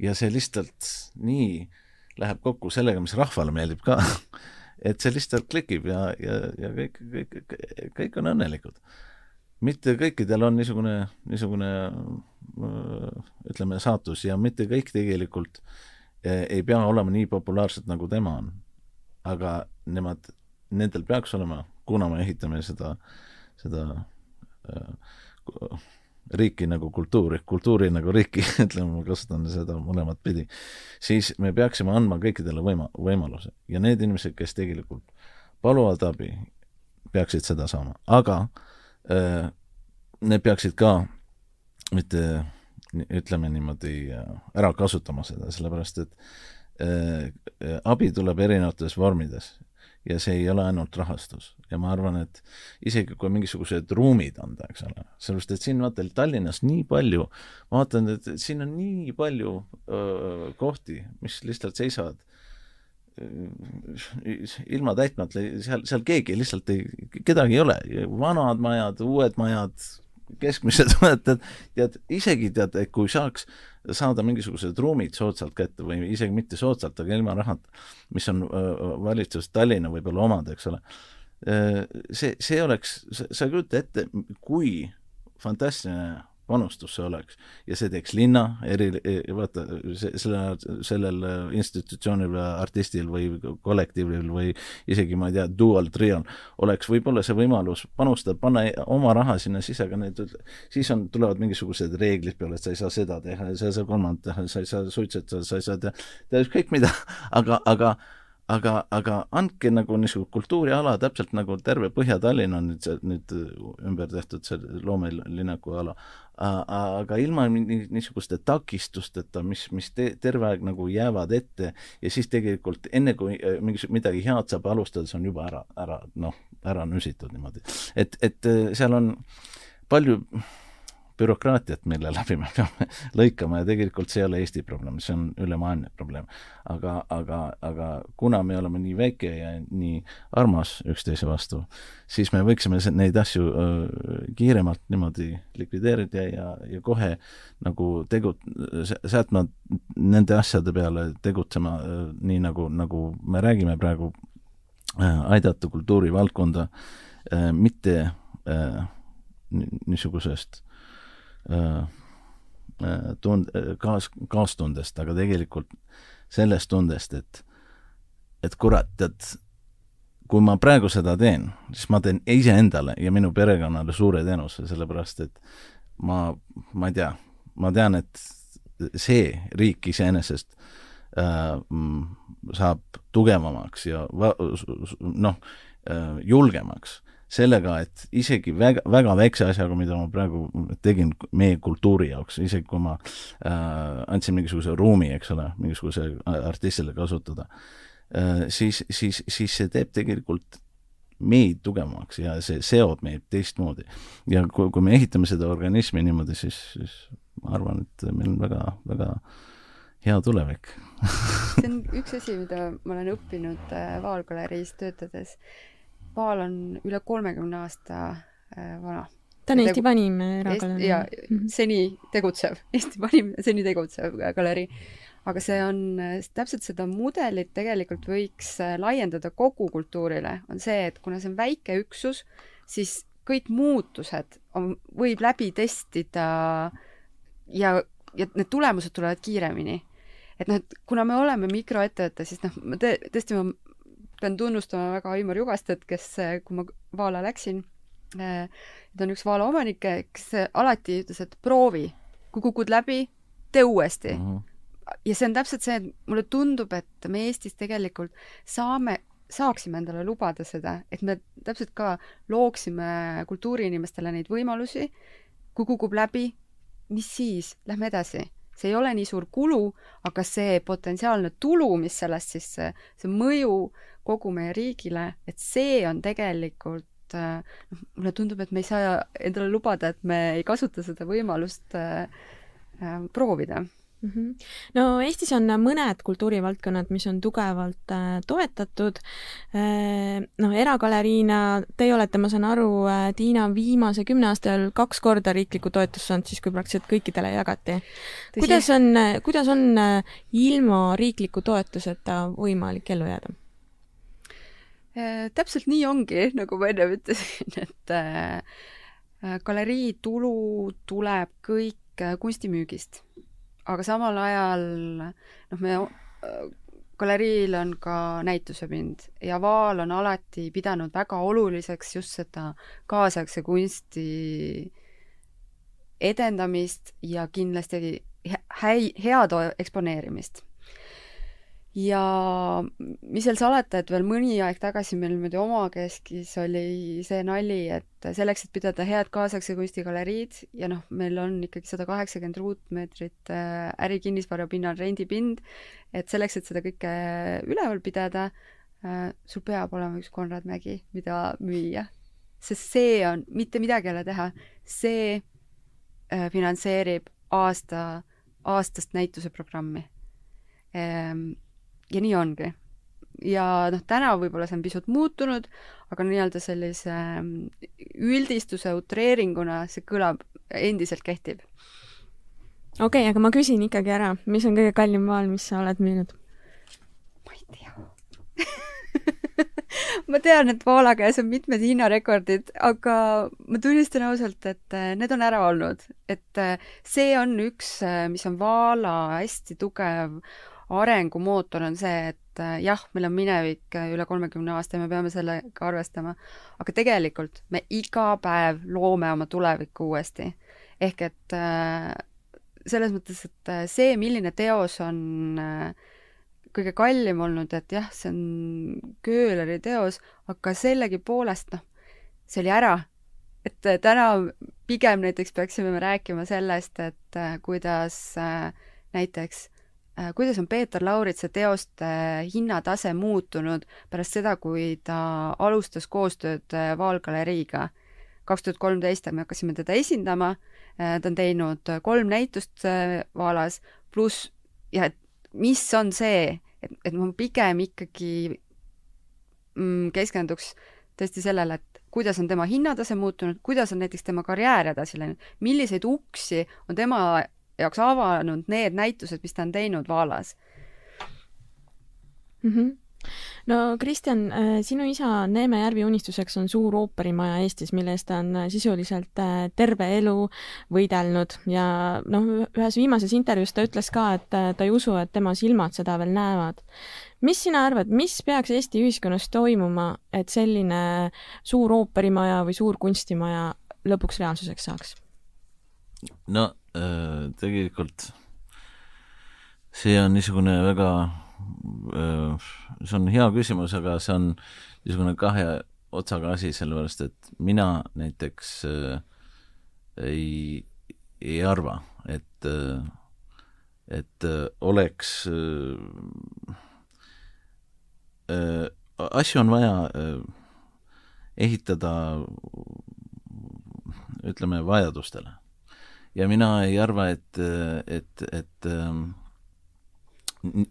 ja see lihtsalt nii läheb kokku sellega, mis rahvale meeldib ka et see lihtsalt klikib ja, ja, ja kõik, kõik, kõik on õnnelikud mitte kõikidel on niisugune, niisugune ütleme, saatus ja mitte kõik tegelikult eh, ei pea olema nii populaarsed, nagu tema on. Aga nemad, nendel peaks olema, kuna me ehitame seda, seda äh, riiki nagu kultuuri, kultuuri nagu riiki, ütleme, ma kasutan seda mõlemat pidi, siis me peaksime andma kõikidele võima-, võimaluse. Ja need inimesed, kes tegelikult paluvad abi, peaksid seda saama, aga äh, need peaksid ka mitte ütleme niimoodi äh, ära kasutama seda, sellepärast et abi tuleb erinevates vormides ja see ei ole ainult rahastus. ja ma arvan, et isegi kui mingisugused ruumid anda, eks ole, sellepärast et siin vaata Tallinnas nii palju, ma vaatan, et siin on nii palju öö, kohti, mis lihtsalt seisavad ilma täitmata, seal, seal keegi lihtsalt ei, kedagi ei ole, vanad majad, uued majad, keskmised tead, tead, isegi tead, et kui saaks saada mingisugused ruumid soodsalt kätte või isegi mitte soodsalt, aga ilma rahata, mis on valitsus Tallinna võib-olla omad, eks ole, see, see oleks, sa ei kujuta ette, kui fantastiline panustus see oleks. ja see teeks linna eri, vaata, selle, sellel institutsioonil või artistil või kollektiivil või isegi ma ei tea, dual, trial, oleks võib-olla see võimalus panustada, panna oma raha sinna sisse, aga need, siis on, tulevad mingisugused reeglid peale, et sa ei saa seda teha ja sa ei saa kolmandat teha, sa ei saa suitsetada, sa ei saa teha, teha ükskõik mida, aga, aga aga, aga andke nagu niisugune kultuuriala, täpselt nagu terve Põhja-Tallinn on nüüd see, nüüd ümber tehtud see loomelinnaku ala, aga ilma niisuguste takistusteta, mis, mis te, terve aeg nagu jäävad ette ja siis tegelikult enne, kui äh, mingi, midagi head saab alustada, see on juba ära, ära noh, ära nüsitud niimoodi. et, et äh, seal on palju bürokraatiat, mille läbi me peame lõikama ja tegelikult see ei ole Eesti probleem, see on ülemaailmne probleem. aga, aga, aga kuna me oleme nii väike ja nii armas üksteise vastu, siis me võiksime neid asju kiiremalt niimoodi likvideerida ja, ja kohe nagu tegu-, sätma nende asjade peale tegutsema nii, nagu, nagu me räägime praegu aidata kultuurivaldkonda mitte niisugusest äh, tund-, äh, kaas-, kaastundest, aga tegelikult sellest tundest, et et kurat, et kui ma praegu seda teen, siis ma teen iseendale ja minu perekonnale suure teenuse, sellepärast et ma, ma ei tea, ma tean, et see riik iseenesest äh, saab tugevamaks ja noh äh,, julgemaks sellega, et isegi väga, väga väikse asjaga, mida ma praegu tegin meie kultuuri jaoks, isegi kui ma äh, andsin mingisuguse ruumi, eks ole, mingisuguse artistile kasutada äh,, siis, siis, siis see teeb tegelikult meid tugevamaks ja see seob meid teistmoodi. ja kui, kui me ehitame seda organismi niimoodi, siis, siis ma arvan, et meil on väga, väga hea tulevik see on üks asi, mida ma olen õppinud äh, Vaalgaleriis töötades. Vaal on üle kolmekümne aasta äh, vana. ta on Eesti tegu... vanim eragalerii. ja mm -hmm. seni tegutsev, Eesti vanim, seni tegutsev galerii aga see on, täpselt seda mudelit tegelikult võiks äh, laiendada kogu kultuurile, on see, et kuna see on väike üksus, siis kõik muutused on, võib läbi testida ja, ja need tulemused tulevad kiiremini. et noh, et kuna me oleme mikroettevõte, siis noh, ma tõ-, tõesti ma pean tunnustama väga Aimar Jugastet, kes, äh, kui ma Vaala läksin, äh, ta on üks Vaala omanik, kes alati ütles, et proovi, kui kukud läbi, tee uuesti mm. -hmm ja see on täpselt see, et mulle tundub, et me Eestis tegelikult saame, saaksime endale lubada seda, et me täpselt ka looksime kultuuriinimestele neid võimalusi, kui kukub läbi, mis siis, lähme edasi. see ei ole nii suur kulu, aga see potentsiaalne tulu, mis sellest siis, see mõju kogu meie riigile, et see on tegelikult noh, mulle tundub, et me ei saa endale lubada, et me ei kasuta seda võimalust äh, äh, proovida mm. -hmm. no Eestis on mõned kultuurivaldkonnad, mis on tugevalt äh, toetatud äh,. noh, eragaleriina, teie olete, ma saan aru äh,, Tiina, viimase kümne aasta ajal kaks korda riiklikku toetust saanud, siis kui praktiliselt kõikidele jagati. kuidas on, kuidas on äh, ilma riikliku toetuseta võimalik ellu jääda? Äh, täpselt nii ongi, nagu ma enne ütlesin, et äh, galerii tulu tuleb kõik kunstimüügist. Aga samal ajal noh, me galeriil on ka näitusepind ja Vaal on alati pidanud väga oluliseks just seda kaasaegse kunsti edendamist ja kindlasti häi-, head eksponeerimist ja mis seal salata, et veel mõni aeg tagasi meil niimoodi omakeskis oli see nali, et selleks, et pidada head kaasaegse kunstigaleriid ja noh, meil on ikkagi sada kaheksakümmend ruutmeetrit äh, ärikinnisvara pinnal rendipind, et selleks, et seda kõike üleval pidada, äh, sul peab olema üks Konrad Mägi, mida müüa. sest see on, mitte midagi ei ole teha, see äh, finantseerib aasta, aastast näituseprogrammi ehm, ja nii ongi. ja noh, täna võib-olla see on pisut muutunud, aga nii-öelda sellise ähm, üldistuse utreeringuna see kõlab, endiselt kehtib. okei okay,, aga ma küsin ikkagi ära, mis on kõige kallim maal, mis sa oled müünud? ma ei tea ma tean, et Voala käes on mitmed hinnarekordid, aga ma tunnistan ausalt, et äh, need on ära olnud. et äh, see on üks, äh, mis on Voala hästi tugev arengumootor on see, et äh, jah, meil on minevik äh, üle kolmekümne aasta ja me peame sellega arvestama, aga tegelikult me iga päev loome oma tulevikku uuesti. ehk et äh, selles mõttes, et see, milline teos on kõige kallim olnud, et jah, see on Köhleri teos, aga sellegipoolest noh, see oli ära. et täna pigem näiteks peaksime me rääkima sellest, et kuidas näiteks kuidas on Peeter Lauritsa teoste hinnatase muutunud pärast seda, kui ta alustas koostööd äh, Vaalgaleriiga. kaks tuhat kolmteist me hakkasime teda esindama, äh, ta on teinud kolm näitust Vaalas, pluss ja et mis on see, et, et ma pigem ikkagi mm, keskenduks tõesti sellele, et kuidas on tema hinnatase muutunud, kuidas on näiteks tema karjäär edasi läinud, milliseid uksi on tema jaoks avanud need näitused, mis ta on teinud Vaalas mm. -hmm no Kristjan, äh, sinu isa Neeme Järvi unistuseks on suur ooperimaja Eestis, mille eest ta on äh, sisuliselt äh, terve elu võidelnud ja noh, ühes viimases intervjuus ta ütles ka, et ta ei usu, et tema silmad seda veel näevad. mis sina arvad, mis peaks Eesti ühiskonnas toimuma, et selline suur ooperimaja või suur kunstimaja lõpuks reaalsuseks saaks? no tegelikult see on niisugune väga, äh, see on hea küsimus, aga see on niisugune kahe otsaga asi, sellepärast et mina näiteks äh, ei, ei arva, et, et oleks asju on vaja ehitada ütleme, vajadustele. Ja mina ei arva, et, et, et ähm,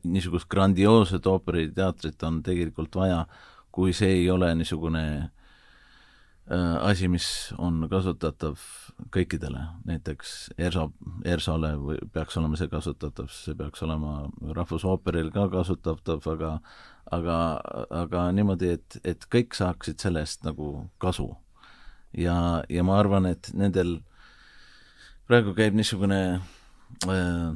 niisugust grandioosset ooperiteatrit on tegelikult vaja, kui see ei ole niisugune äh, asi, mis on kasutatav kõikidele, näiteks ERSO, ERSO-le või peaks olema see kasutatav, see peaks olema Rahvusooperil ka kasutatav, aga aga, aga niimoodi, et, et kõik saaksid sellest nagu kasu. ja, ja ma arvan, et nendel praegu käib niisugune äh,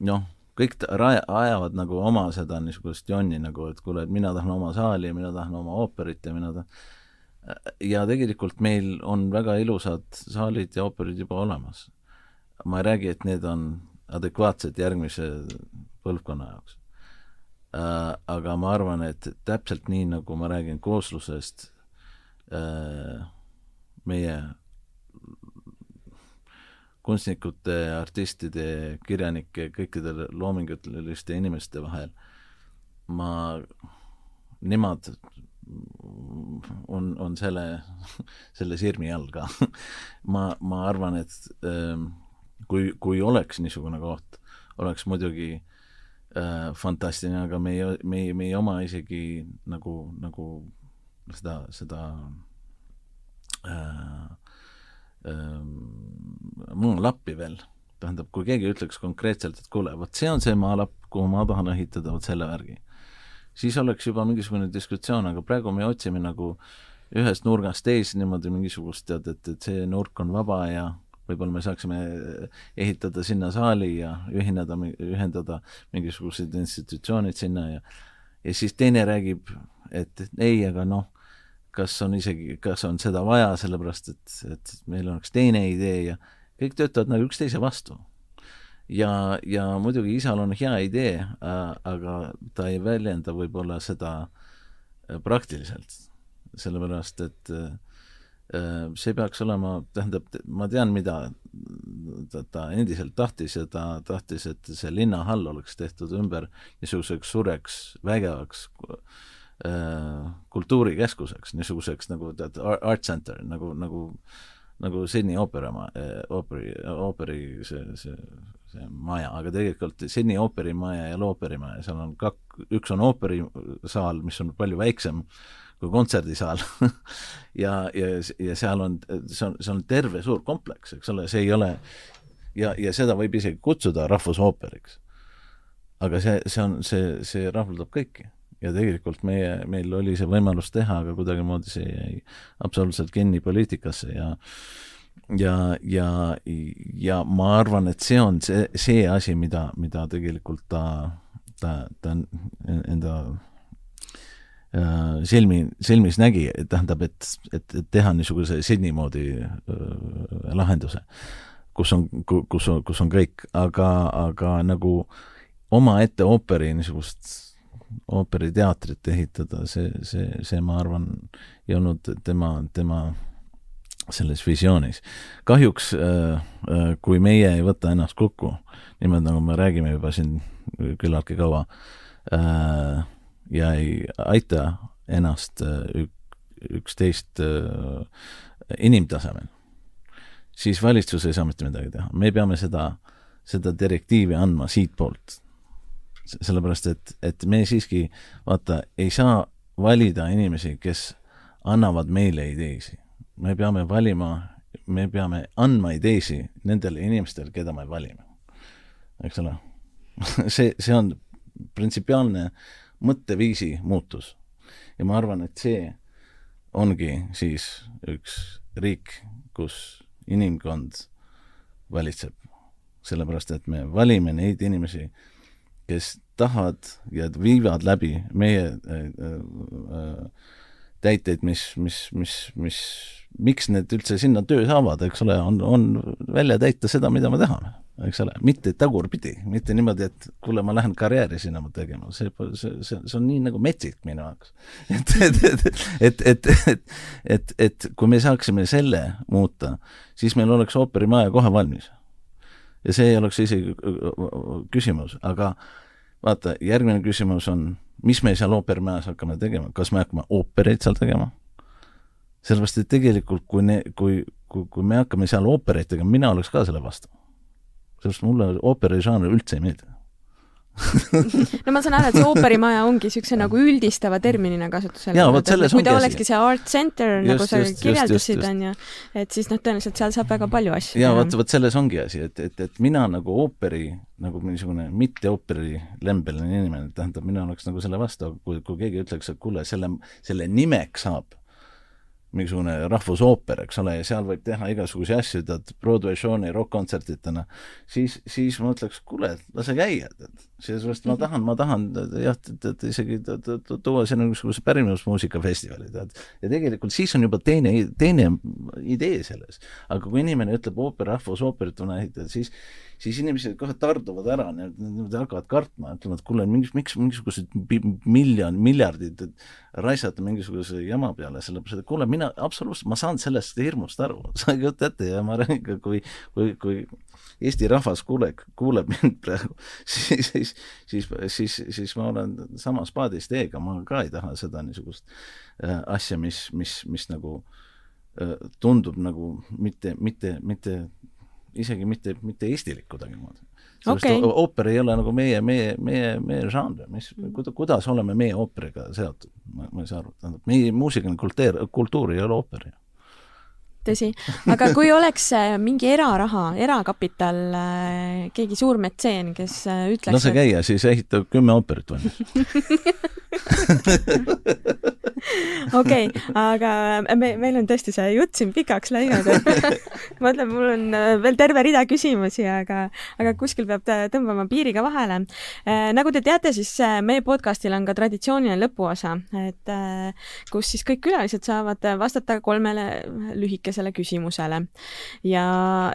noh, kõik raja, ajavad nagu oma seda niisugust jonni nagu, et kuule, et mina tahan oma saali ja mina tahan oma ooperit ja mina tahan ja tegelikult meil on väga ilusad saalid ja ooperid juba olemas. ma ei räägi, et need on adekvaatsed järgmise põlvkonna jaoks äh,. aga ma arvan, et täpselt nii, nagu ma räägin kooslusest äh,, meie kunstnikute, artistide, kirjanike, kõikide loominguliste inimeste vahel. ma, nemad on, on selle, selle sirmi all ka ma, ma arvan, et ähm, kui, kui oleks niisugune koht, oleks muidugi äh, fantastiline, aga meie, meie, meie oma isegi nagu, nagu seda, seda äh, mul on lappi veel, tähendab, kui keegi ütleks konkreetselt, et kuule, vot see on see maalapp, kuhu ma tahan ehitada vot selle värgi, siis oleks juba mingisugune diskussioon, aga praegu me otsime nagu ühest nurgast teise niimoodi mingisugust tead, et, et see nurk on vaba ja võib-olla me saaksime ehitada sinna saali ja ühineda, ühendada mingisugused institutsioonid sinna ja ja siis teine räägib, et ei, aga noh, kas on isegi, kas on seda vaja, sellepärast et, et meil oleks teine idee ja kõik töötavad nagu üksteise vastu. ja, ja muidugi isal on hea idee, aga ta ei väljenda võib-olla seda äh, praktiliselt, sellepärast et äh, see peaks olema, tähendab, ma tean, mida ta, ta endiselt tahtis ja ta tahtis, et see linnahall oleks tehtud ümber niisuguseks suureks vägevaks kultuurikeskuseks, niisuguseks nagu tead, art center, nagu, nagu nagu Sydney oopera, äh, ooperi, ooperi see, see, see maja, aga tegelikult Sydney ooperimaja ja looperimaja, seal on kak-, üks on ooperisaal, mis on palju väiksem kui kontserdisaal ja, ja, ja seal on, see on, see on terve suur kompleks, eks ole, see ei ole ja, ja seda võib isegi kutsuda rahvusooperiks. aga see, see on, see, see rahuldab kõiki ja tegelikult meie, meil oli see võimalus teha, aga kuidagimoodi see jäi absoluutselt kinni poliitikasse ja ja, ja, ja ma arvan, et see on see, see asi, mida, mida tegelikult ta, ta, ta enda äh, silmi, silmis nägi, tähendab, et, et, et teha niisuguse Sydney moodi äh, lahenduse, kus on, kus on, kus on kõik, aga, aga nagu omaette ooperi niisugust ooperiteatrit ehitada, see, see, see, ma arvan, ei olnud tema, tema selles visioonis. kahjuks äh, äh, kui meie ei võta ennast kokku, niimoodi nagu me räägime juba siin küllaltki kaua äh,, ja ei aita ennast ük, üksteist inimtasemel, siis valitsus ei saa mitte midagi teha. me peame seda, seda direktiivi andma siitpoolt sellepärast et, et me siiski, vaata, ei saa valida inimesi, kes annavad meile ideesi. me peame valima, me peame andma ideesi nendele inimestele, keda me valime. eks ole see, see on printsipiaalne mõtteviisi muutus. ja ma arvan, et see ongi siis üks riik, kus inimkond valitseb. sellepärast, et me valime neid inimesi, kes tahavad ja viivad läbi meie äh, äh, täiteid, mis, mis, mis, mis, miks need üldse sinna töö saavad, eks ole, on, on välja täita seda, mida me tahame, eks ole, mitte tagurpidi, mitte niimoodi, et kuule, ma lähen karjääri sinna tegema, see, see, see, see on nii nagu metsik minu jaoks. et, et, et, et, et, et, et, et kui me saaksime selle muuta, siis meil oleks ooperimaja kohe valmis ja see ei oleks isegi küsimus, aga vaata, järgmine küsimus on, mis me seal ooperimajas hakkame tegema, kas me hakkame oopereid seal tegema? Sellepärast, et tegelikult kui ne-, kui, kui, kui me hakkame seal oopereid tegema, mina oleks ka selle vastu. sellepärast mulle ooperižanr üldse ei meeldi no ma saan aru, et see ooperimaja ongi niisuguse nagu üldistava terminina kasutusel. selles kui ta olekski see art center, nagu sa just, kirjeldasid, on ju, et siis noh, tõenäoliselt seal saab väga palju asju jaa, vot, vot selles ongi asi, et, et, et mina nagu ooperi, nagu niisugune mitte ooperi lembeline inimene, tähendab, mina oleks nagu selle vastu, kui, kui keegi ütleks, et kuule, selle, selle nimeks saab mingisugune rahvusooper, eks ole, ja seal võib teha igasuguseid asju, tead, Broadway show'ni rokk-kontsertidena, siis, siis ma ütleks, kuule, lase käia, tead. Seepärast ma tahan, ma tahan jah, tead, isegi tuua sinna niisuguse pärimusmuusikafestivali, tead. ja tegelikult siis on juba teine, teine idee selles. aga kui inimene ütleb ooper, rahvusooperit on ehitada, siis siis inimesed kohe tarduvad ära, need hakkavad kartma, ütlevad, kuule, miks, miks mingisugused miljon, miljardid raisata mingisuguse jama peale, sellepärast et kuule, mina absoluutselt, ma saan sellest hirmust aru, sa ei kujuta ette ja ma räägin ka, kui, kui, kui Eesti rahvas kuuleb, kuuleb mind praegu, siis, siis, siis, siis, siis ma olen samas paadis teiega, ma ka ei taha seda niisugust äh, asja, mis, mis, mis nagu äh, tundub nagu mitte, mitte, mitte isegi mitte, mitte eestilik kuidagimoodi. okay. ooper ei ole nagu meie, meie, meie, meie žanr, mis, kuidas oleme meie ooperiga seotud, ma, ei saa aru, tähendab, meie muusikaline kultuur, kultuur ei ole ooper ju. Tõsi, aga kui oleks äh, mingi eraraha, erakapital, keegi suur metseen, kes äh, ütleks lase käia, siis ehita kümme ooperit valmis. okei okay,, aga me, meil on tõesti see jutt siin pikaks läinud, et ma mõtlen, mul on äh, veel terve rida küsimusi, aga, aga kuskil peab tõmbama piiri ka vahele. nagu te teate, siis äh, meie podcastil on ka traditsiooniline lõpuosa, et äh, kus siis kõik külalised saavad vastata kolmele lühikesele küsimusele. ja,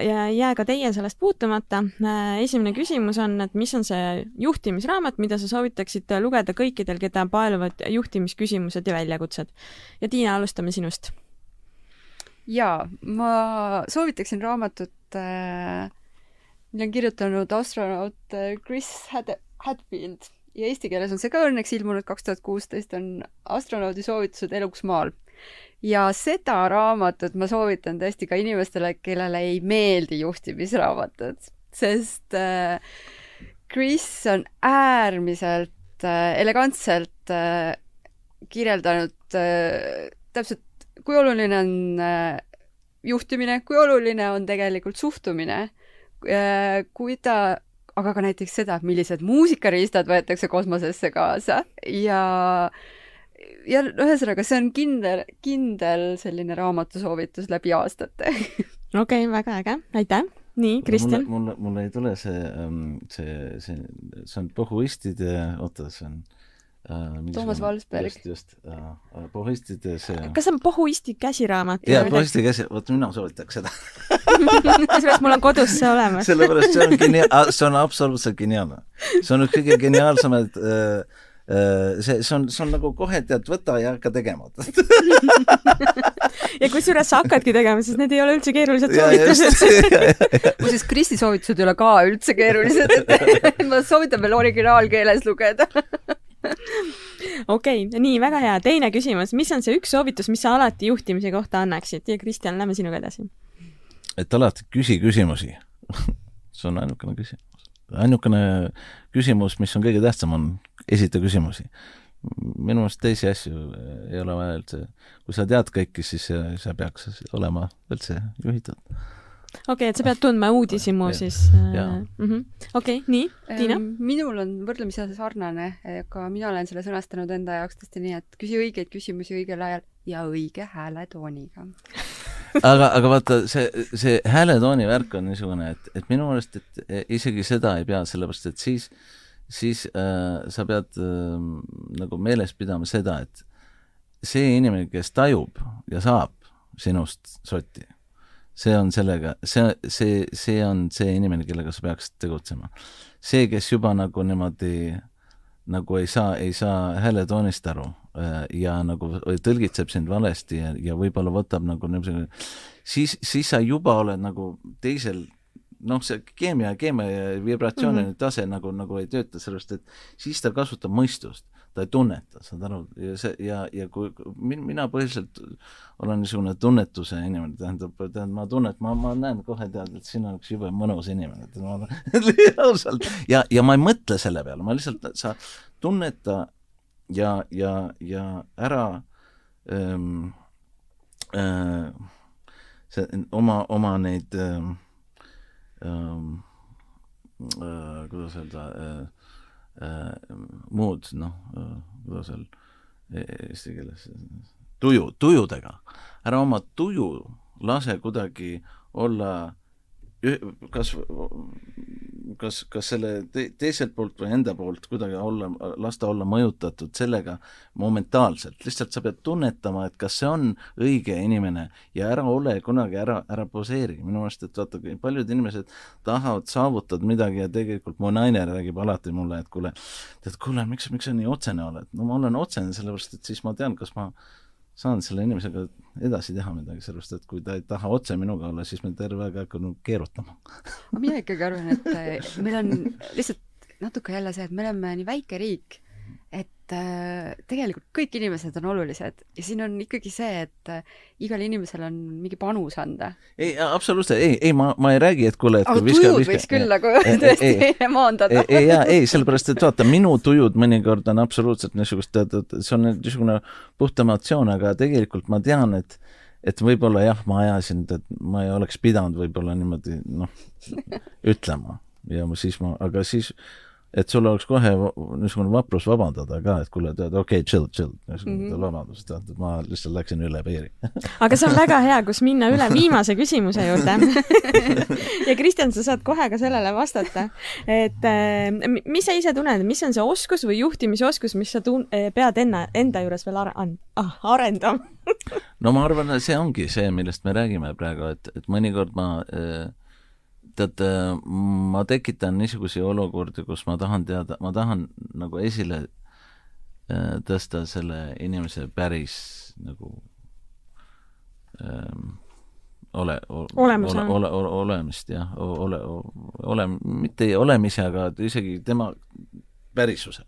ja ei jää ka teie sellest puutumata. esimene küsimus on, et mis on see juhtimisraamat, mida sa soovitaksid lugeda kõikidel, keda paeluvad juhtimisküsimused ja väljakutsed? ja Tiina, alustame sinust. jaa, ma soovitaksin raamatut äh,, mille on kirjutanud astronaut äh, Chris Had-, Hadfield ja eesti keeles on see ka õnneks ilmunud kaks tuhat kuusteist, on astronaudi soovitused eluks maal. Ja seda raamatut ma soovitan tõesti ka inimestele, kellele ei meeldi juhtimisraamatud, sest äh, Chris on äärmiselt äh, elegantselt äh, kirjeldanud äh, täpselt, kui oluline on äh, juhtimine, kui oluline on tegelikult suhtumine äh,, kui ta, aga ka näiteks seda, millised muusikariistad võetakse kosmosesse kaasa. Ja ja ühesõnaga, see on kindel, kindel selline raamatusoovitus läbi aastate okei okay,, väga äge, aitäh. nii, Kristjan? mulle, mulle ei tule see, see, see, see on pohhuistide, oota, see on äh, Toomas Valsberg. just, just äh,, pohhuistide see kas see on Pohuisti käsiraamat? jaa, pohhuistide käsi, vot mina soovitaks seda kusjuures mul on kodus see olemas. sellepärast see on genia-, see on absoluutselt geniaalne. see on üks kõige geniaalsemaid äh, äh, see, see on, see on nagu kohe tead, võta ja hakka tegema. ja kusjuures sa hakkadki tegema, sest need ei ole üldse keerulised soovitused. muuseas, Kristi soovitused ei ole ka üldse keerulised, et ma soovitan veel originaalkeeles lugeda. okei okay,, nii, väga hea. teine küsimus, mis on see üks soovitus, mis sa alati juhtimise kohta annaksid ja Kristjan, lähme sinuga edasi. et alati küsi küsimusi. see on ainukene küsimus. ainukene küsimus, mis on kõige tähtsam, on esita küsimusi. minu meelest teisi asju ei ole vaja üldse, kui sa tead kõike, siis sa, sa peaks olema üldse juhitud. okei okay,, et sa pead tundma uudishimu siis jaa. äh,. okei, nii, Tiina? minul on võrdlemisi sarnane, aga mina olen selle sõnastanud enda jaoks tõesti nii, et küsi õigeid küsimusi õigel ajal ja õige hääletooniga. aga, aga vaata, see, see hääletooni värk on niisugune, et, et minu meelest, et isegi seda ei pea, sellepärast et siis, siis äh, sa pead äh, nagu meeles pidama seda, et see inimene, kes tajub ja saab sinust sotti, see on sellega, see, see, see on see inimene, kellega sa peaksid tegutsema. see, kes juba nagu niimoodi nagu ei saa, ei saa hääletoonist aru äh, ja nagu tõlgitseb sind valesti ja, ja võib-olla võtab nagu niisugune, siis, siis sa juba oled nagu teisel noh, see keemia, keemia ja vibratsiooniline mm -hmm. tase nagu, nagu ei tööta, sellepärast et siis ta kasutab mõistust. ta ei tunneta, saad aru, ja see ja, ja kui min, mina põhiliselt olen niisugune tunnetuse inimene, tähendab, tähendab, ma tunnet-, ma, ma näen kohe, tead, et siin on üks jube mõnus inimene, et ma ausalt, ja, ja ma ei mõtle selle peale, ma lihtsalt, sa tunneta ja, ja, ja ära ähm, äh, see oma, oma neid ähm, ähm, äh, kuidas öelda äh,, äh, muud noh äh,, kuidas öelda eesti keeles, tuju, tujudega. ära oma tuju lase kuidagi olla kas, kas, kas selle te, teiselt poolt või enda poolt kuidagi olla, lasta olla mõjutatud sellega momentaalselt, lihtsalt sa pead tunnetama, et kas see on õige inimene ja ära ole kunagi ära, ära poseeri, minu meelest, et vaata, paljud inimesed tahavad saavutada midagi ja tegelikult mu naine räägib alati mulle, et kuule, tead, kuule, miks, miks sa nii otsene oled? no ma olen otsene sellepärast, et siis ma tean, kas ma saan selle inimesega edasi teha midagi, sellepärast et kui ta ei taha otse minuga olla, siis me terve aeg hakkame keerutama. Mina ikkagi arvan, et eh, meil on lihtsalt natuke jälle see, et me oleme nii väike riik et äh, tegelikult kõik inimesed on olulised ja siin on ikkagi see, et äh, igal inimesel on mingi panus anda. ei, absoluutselt, ei, ei, ma, ma ei räägi, et kuule, et aga viska, tujud viska, võiks küll nagu tõesti maandada. ei, jaa, ei, sellepärast, et vaata, minu tujud mõnikord on absoluutselt niisugust, see on niisugune puht emotsioon, aga tegelikult ma tean, et et võib-olla jah, ma ajasin, et ma ei oleks pidanud võib-olla niimoodi noh, ütlema ja siis ma, aga siis et sul oleks kohe niisugune vaprus vabandada ka, et kuule, tead, okei okay,, chill, chill, niisugune mm -hmm. vabandust, tead, ma lihtsalt läksin üle piiri aga see on väga hea, kus minna üle viimase küsimuse juurde ja Kristjan, sa saad kohe ka sellele vastata. et äh, mis sa ise tunned, mis on see oskus või juhtimisoskus, mis sa tun-, eh, pead enne, enda juures veel are-, ah, arendama no ma arvan, et see ongi see, millest me räägime praegu, et, et mõnikord ma äh, tead, ma tekitan niisuguseid olukordi, kus ma tahan teada, ma tahan nagu esile äh, tõsta selle inimese päris nagu ähm, ole, ole, ole, ole, olemist jah, ole, ole, mitte olemise, aga isegi tema pärisuse.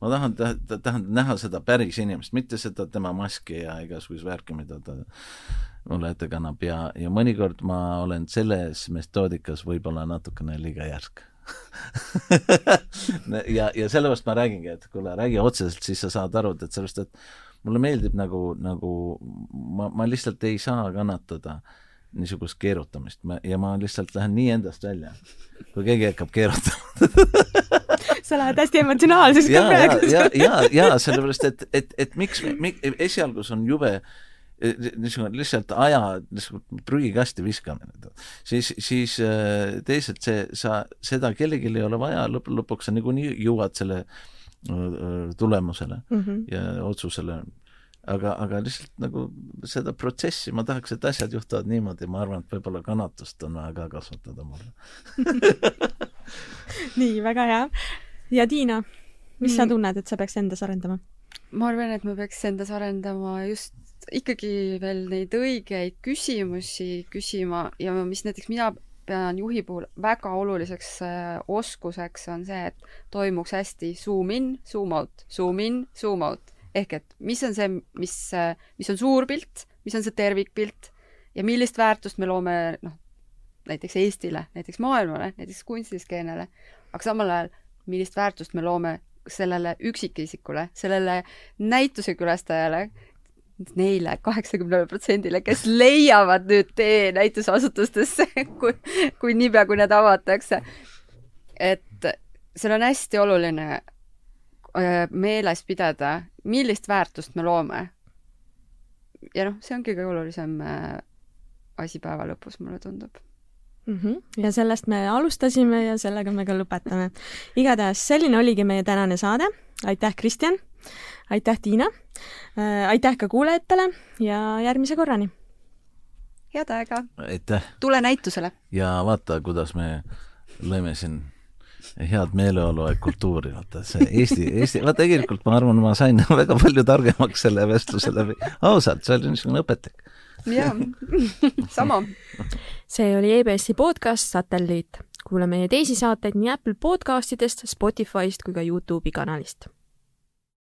ma tahan, tahan näha seda päris inimest, mitte seda tema maski ja igasugust värki, mida ta mulle ette kannab. Ja, ja mõnikord ma olen selles metoodikas võib-olla natukene liiga järsk. Ja, ja sellepärast ma räägingi, et kuule, räägi otseselt, siis sa saad aru, et sellest, et mulle meeldib nagu, nagu ma, ma lihtsalt ei saa kannatada niisugust keerutamist. Ma, ja ma lihtsalt lähen nii endast välja, kui keegi hakkab keerutama. Sa lähed hästi emotsionaalseks ka praegu. ja, ja, ja, ja sellepärast, et, et, et miks, miks, esialgu see on jube äh, niisugune lihtsalt aja niisugune prügikasti viskamine, siis, siis äh, teisalt see, sa, seda kellelgi ei ole vaja, lõpp, lõpuks sa niikuinii jõuad selle äh, tulemusele mm -hmm. ja otsusele. aga, aga lihtsalt nagu seda protsessi, ma tahaks, et asjad juhtuvad niimoodi, ma arvan, et võib-olla kannatust on vaja ka kasvatada mulle nii, väga hea. ja Tiina, mis mm. sa tunned, et sa peaks endas arendama? ma arvan, et ma peaks endas arendama just ikkagi veel neid õigeid küsimusi küsima ja mis näiteks mina pean juhi puhul väga oluliseks äh, oskuseks, on see, et toimuks hästi zoom in, zoom out, zoom in, zoom out. ehk et mis on see, mis, äh, mis on suur pilt, mis on see tervikpilt ja millist väärtust me loome, noh, näiteks Eestile, näiteks maailmale, näiteks kunstiskeenele, aga samal ajal, millist väärtust me loome sellele üksikisikule, sellele näituse külastajale, neile kaheksakümnele protsendile, kes leiavad nüüd tee näitusasutustesse, kui, kui niipea, kui need avatakse. et seal on hästi oluline äh, meeles pidada, millist väärtust me loome. ja noh, see ongi kõige olulisem äh, asi päeva lõpus, mulle tundub mm. -hmm. ja sellest me alustasime ja sellega me ka lõpetame. igatahes selline oligi meie tänane saade. aitäh, Kristjan! Aitäh, Tiina! Äh, aitäh ka kuulajatele ja järgmise korrani! head aega! aitäh! tule näitusele! ja vaata, kuidas me lõime siin head meeleolu ja kultuuri, vaata see Eesti, Eesti, vaata tegelikult ma arvan, ma sain väga palju targemaks selle vestluse läbi, ausalt, see oli niisugune õpetlik. jaa, sama. see oli EBS-i podcast Satelliit. kuula meie teisi saateid nii Apple podcastidest, Spotify'st kui ka Youtube'i kanalist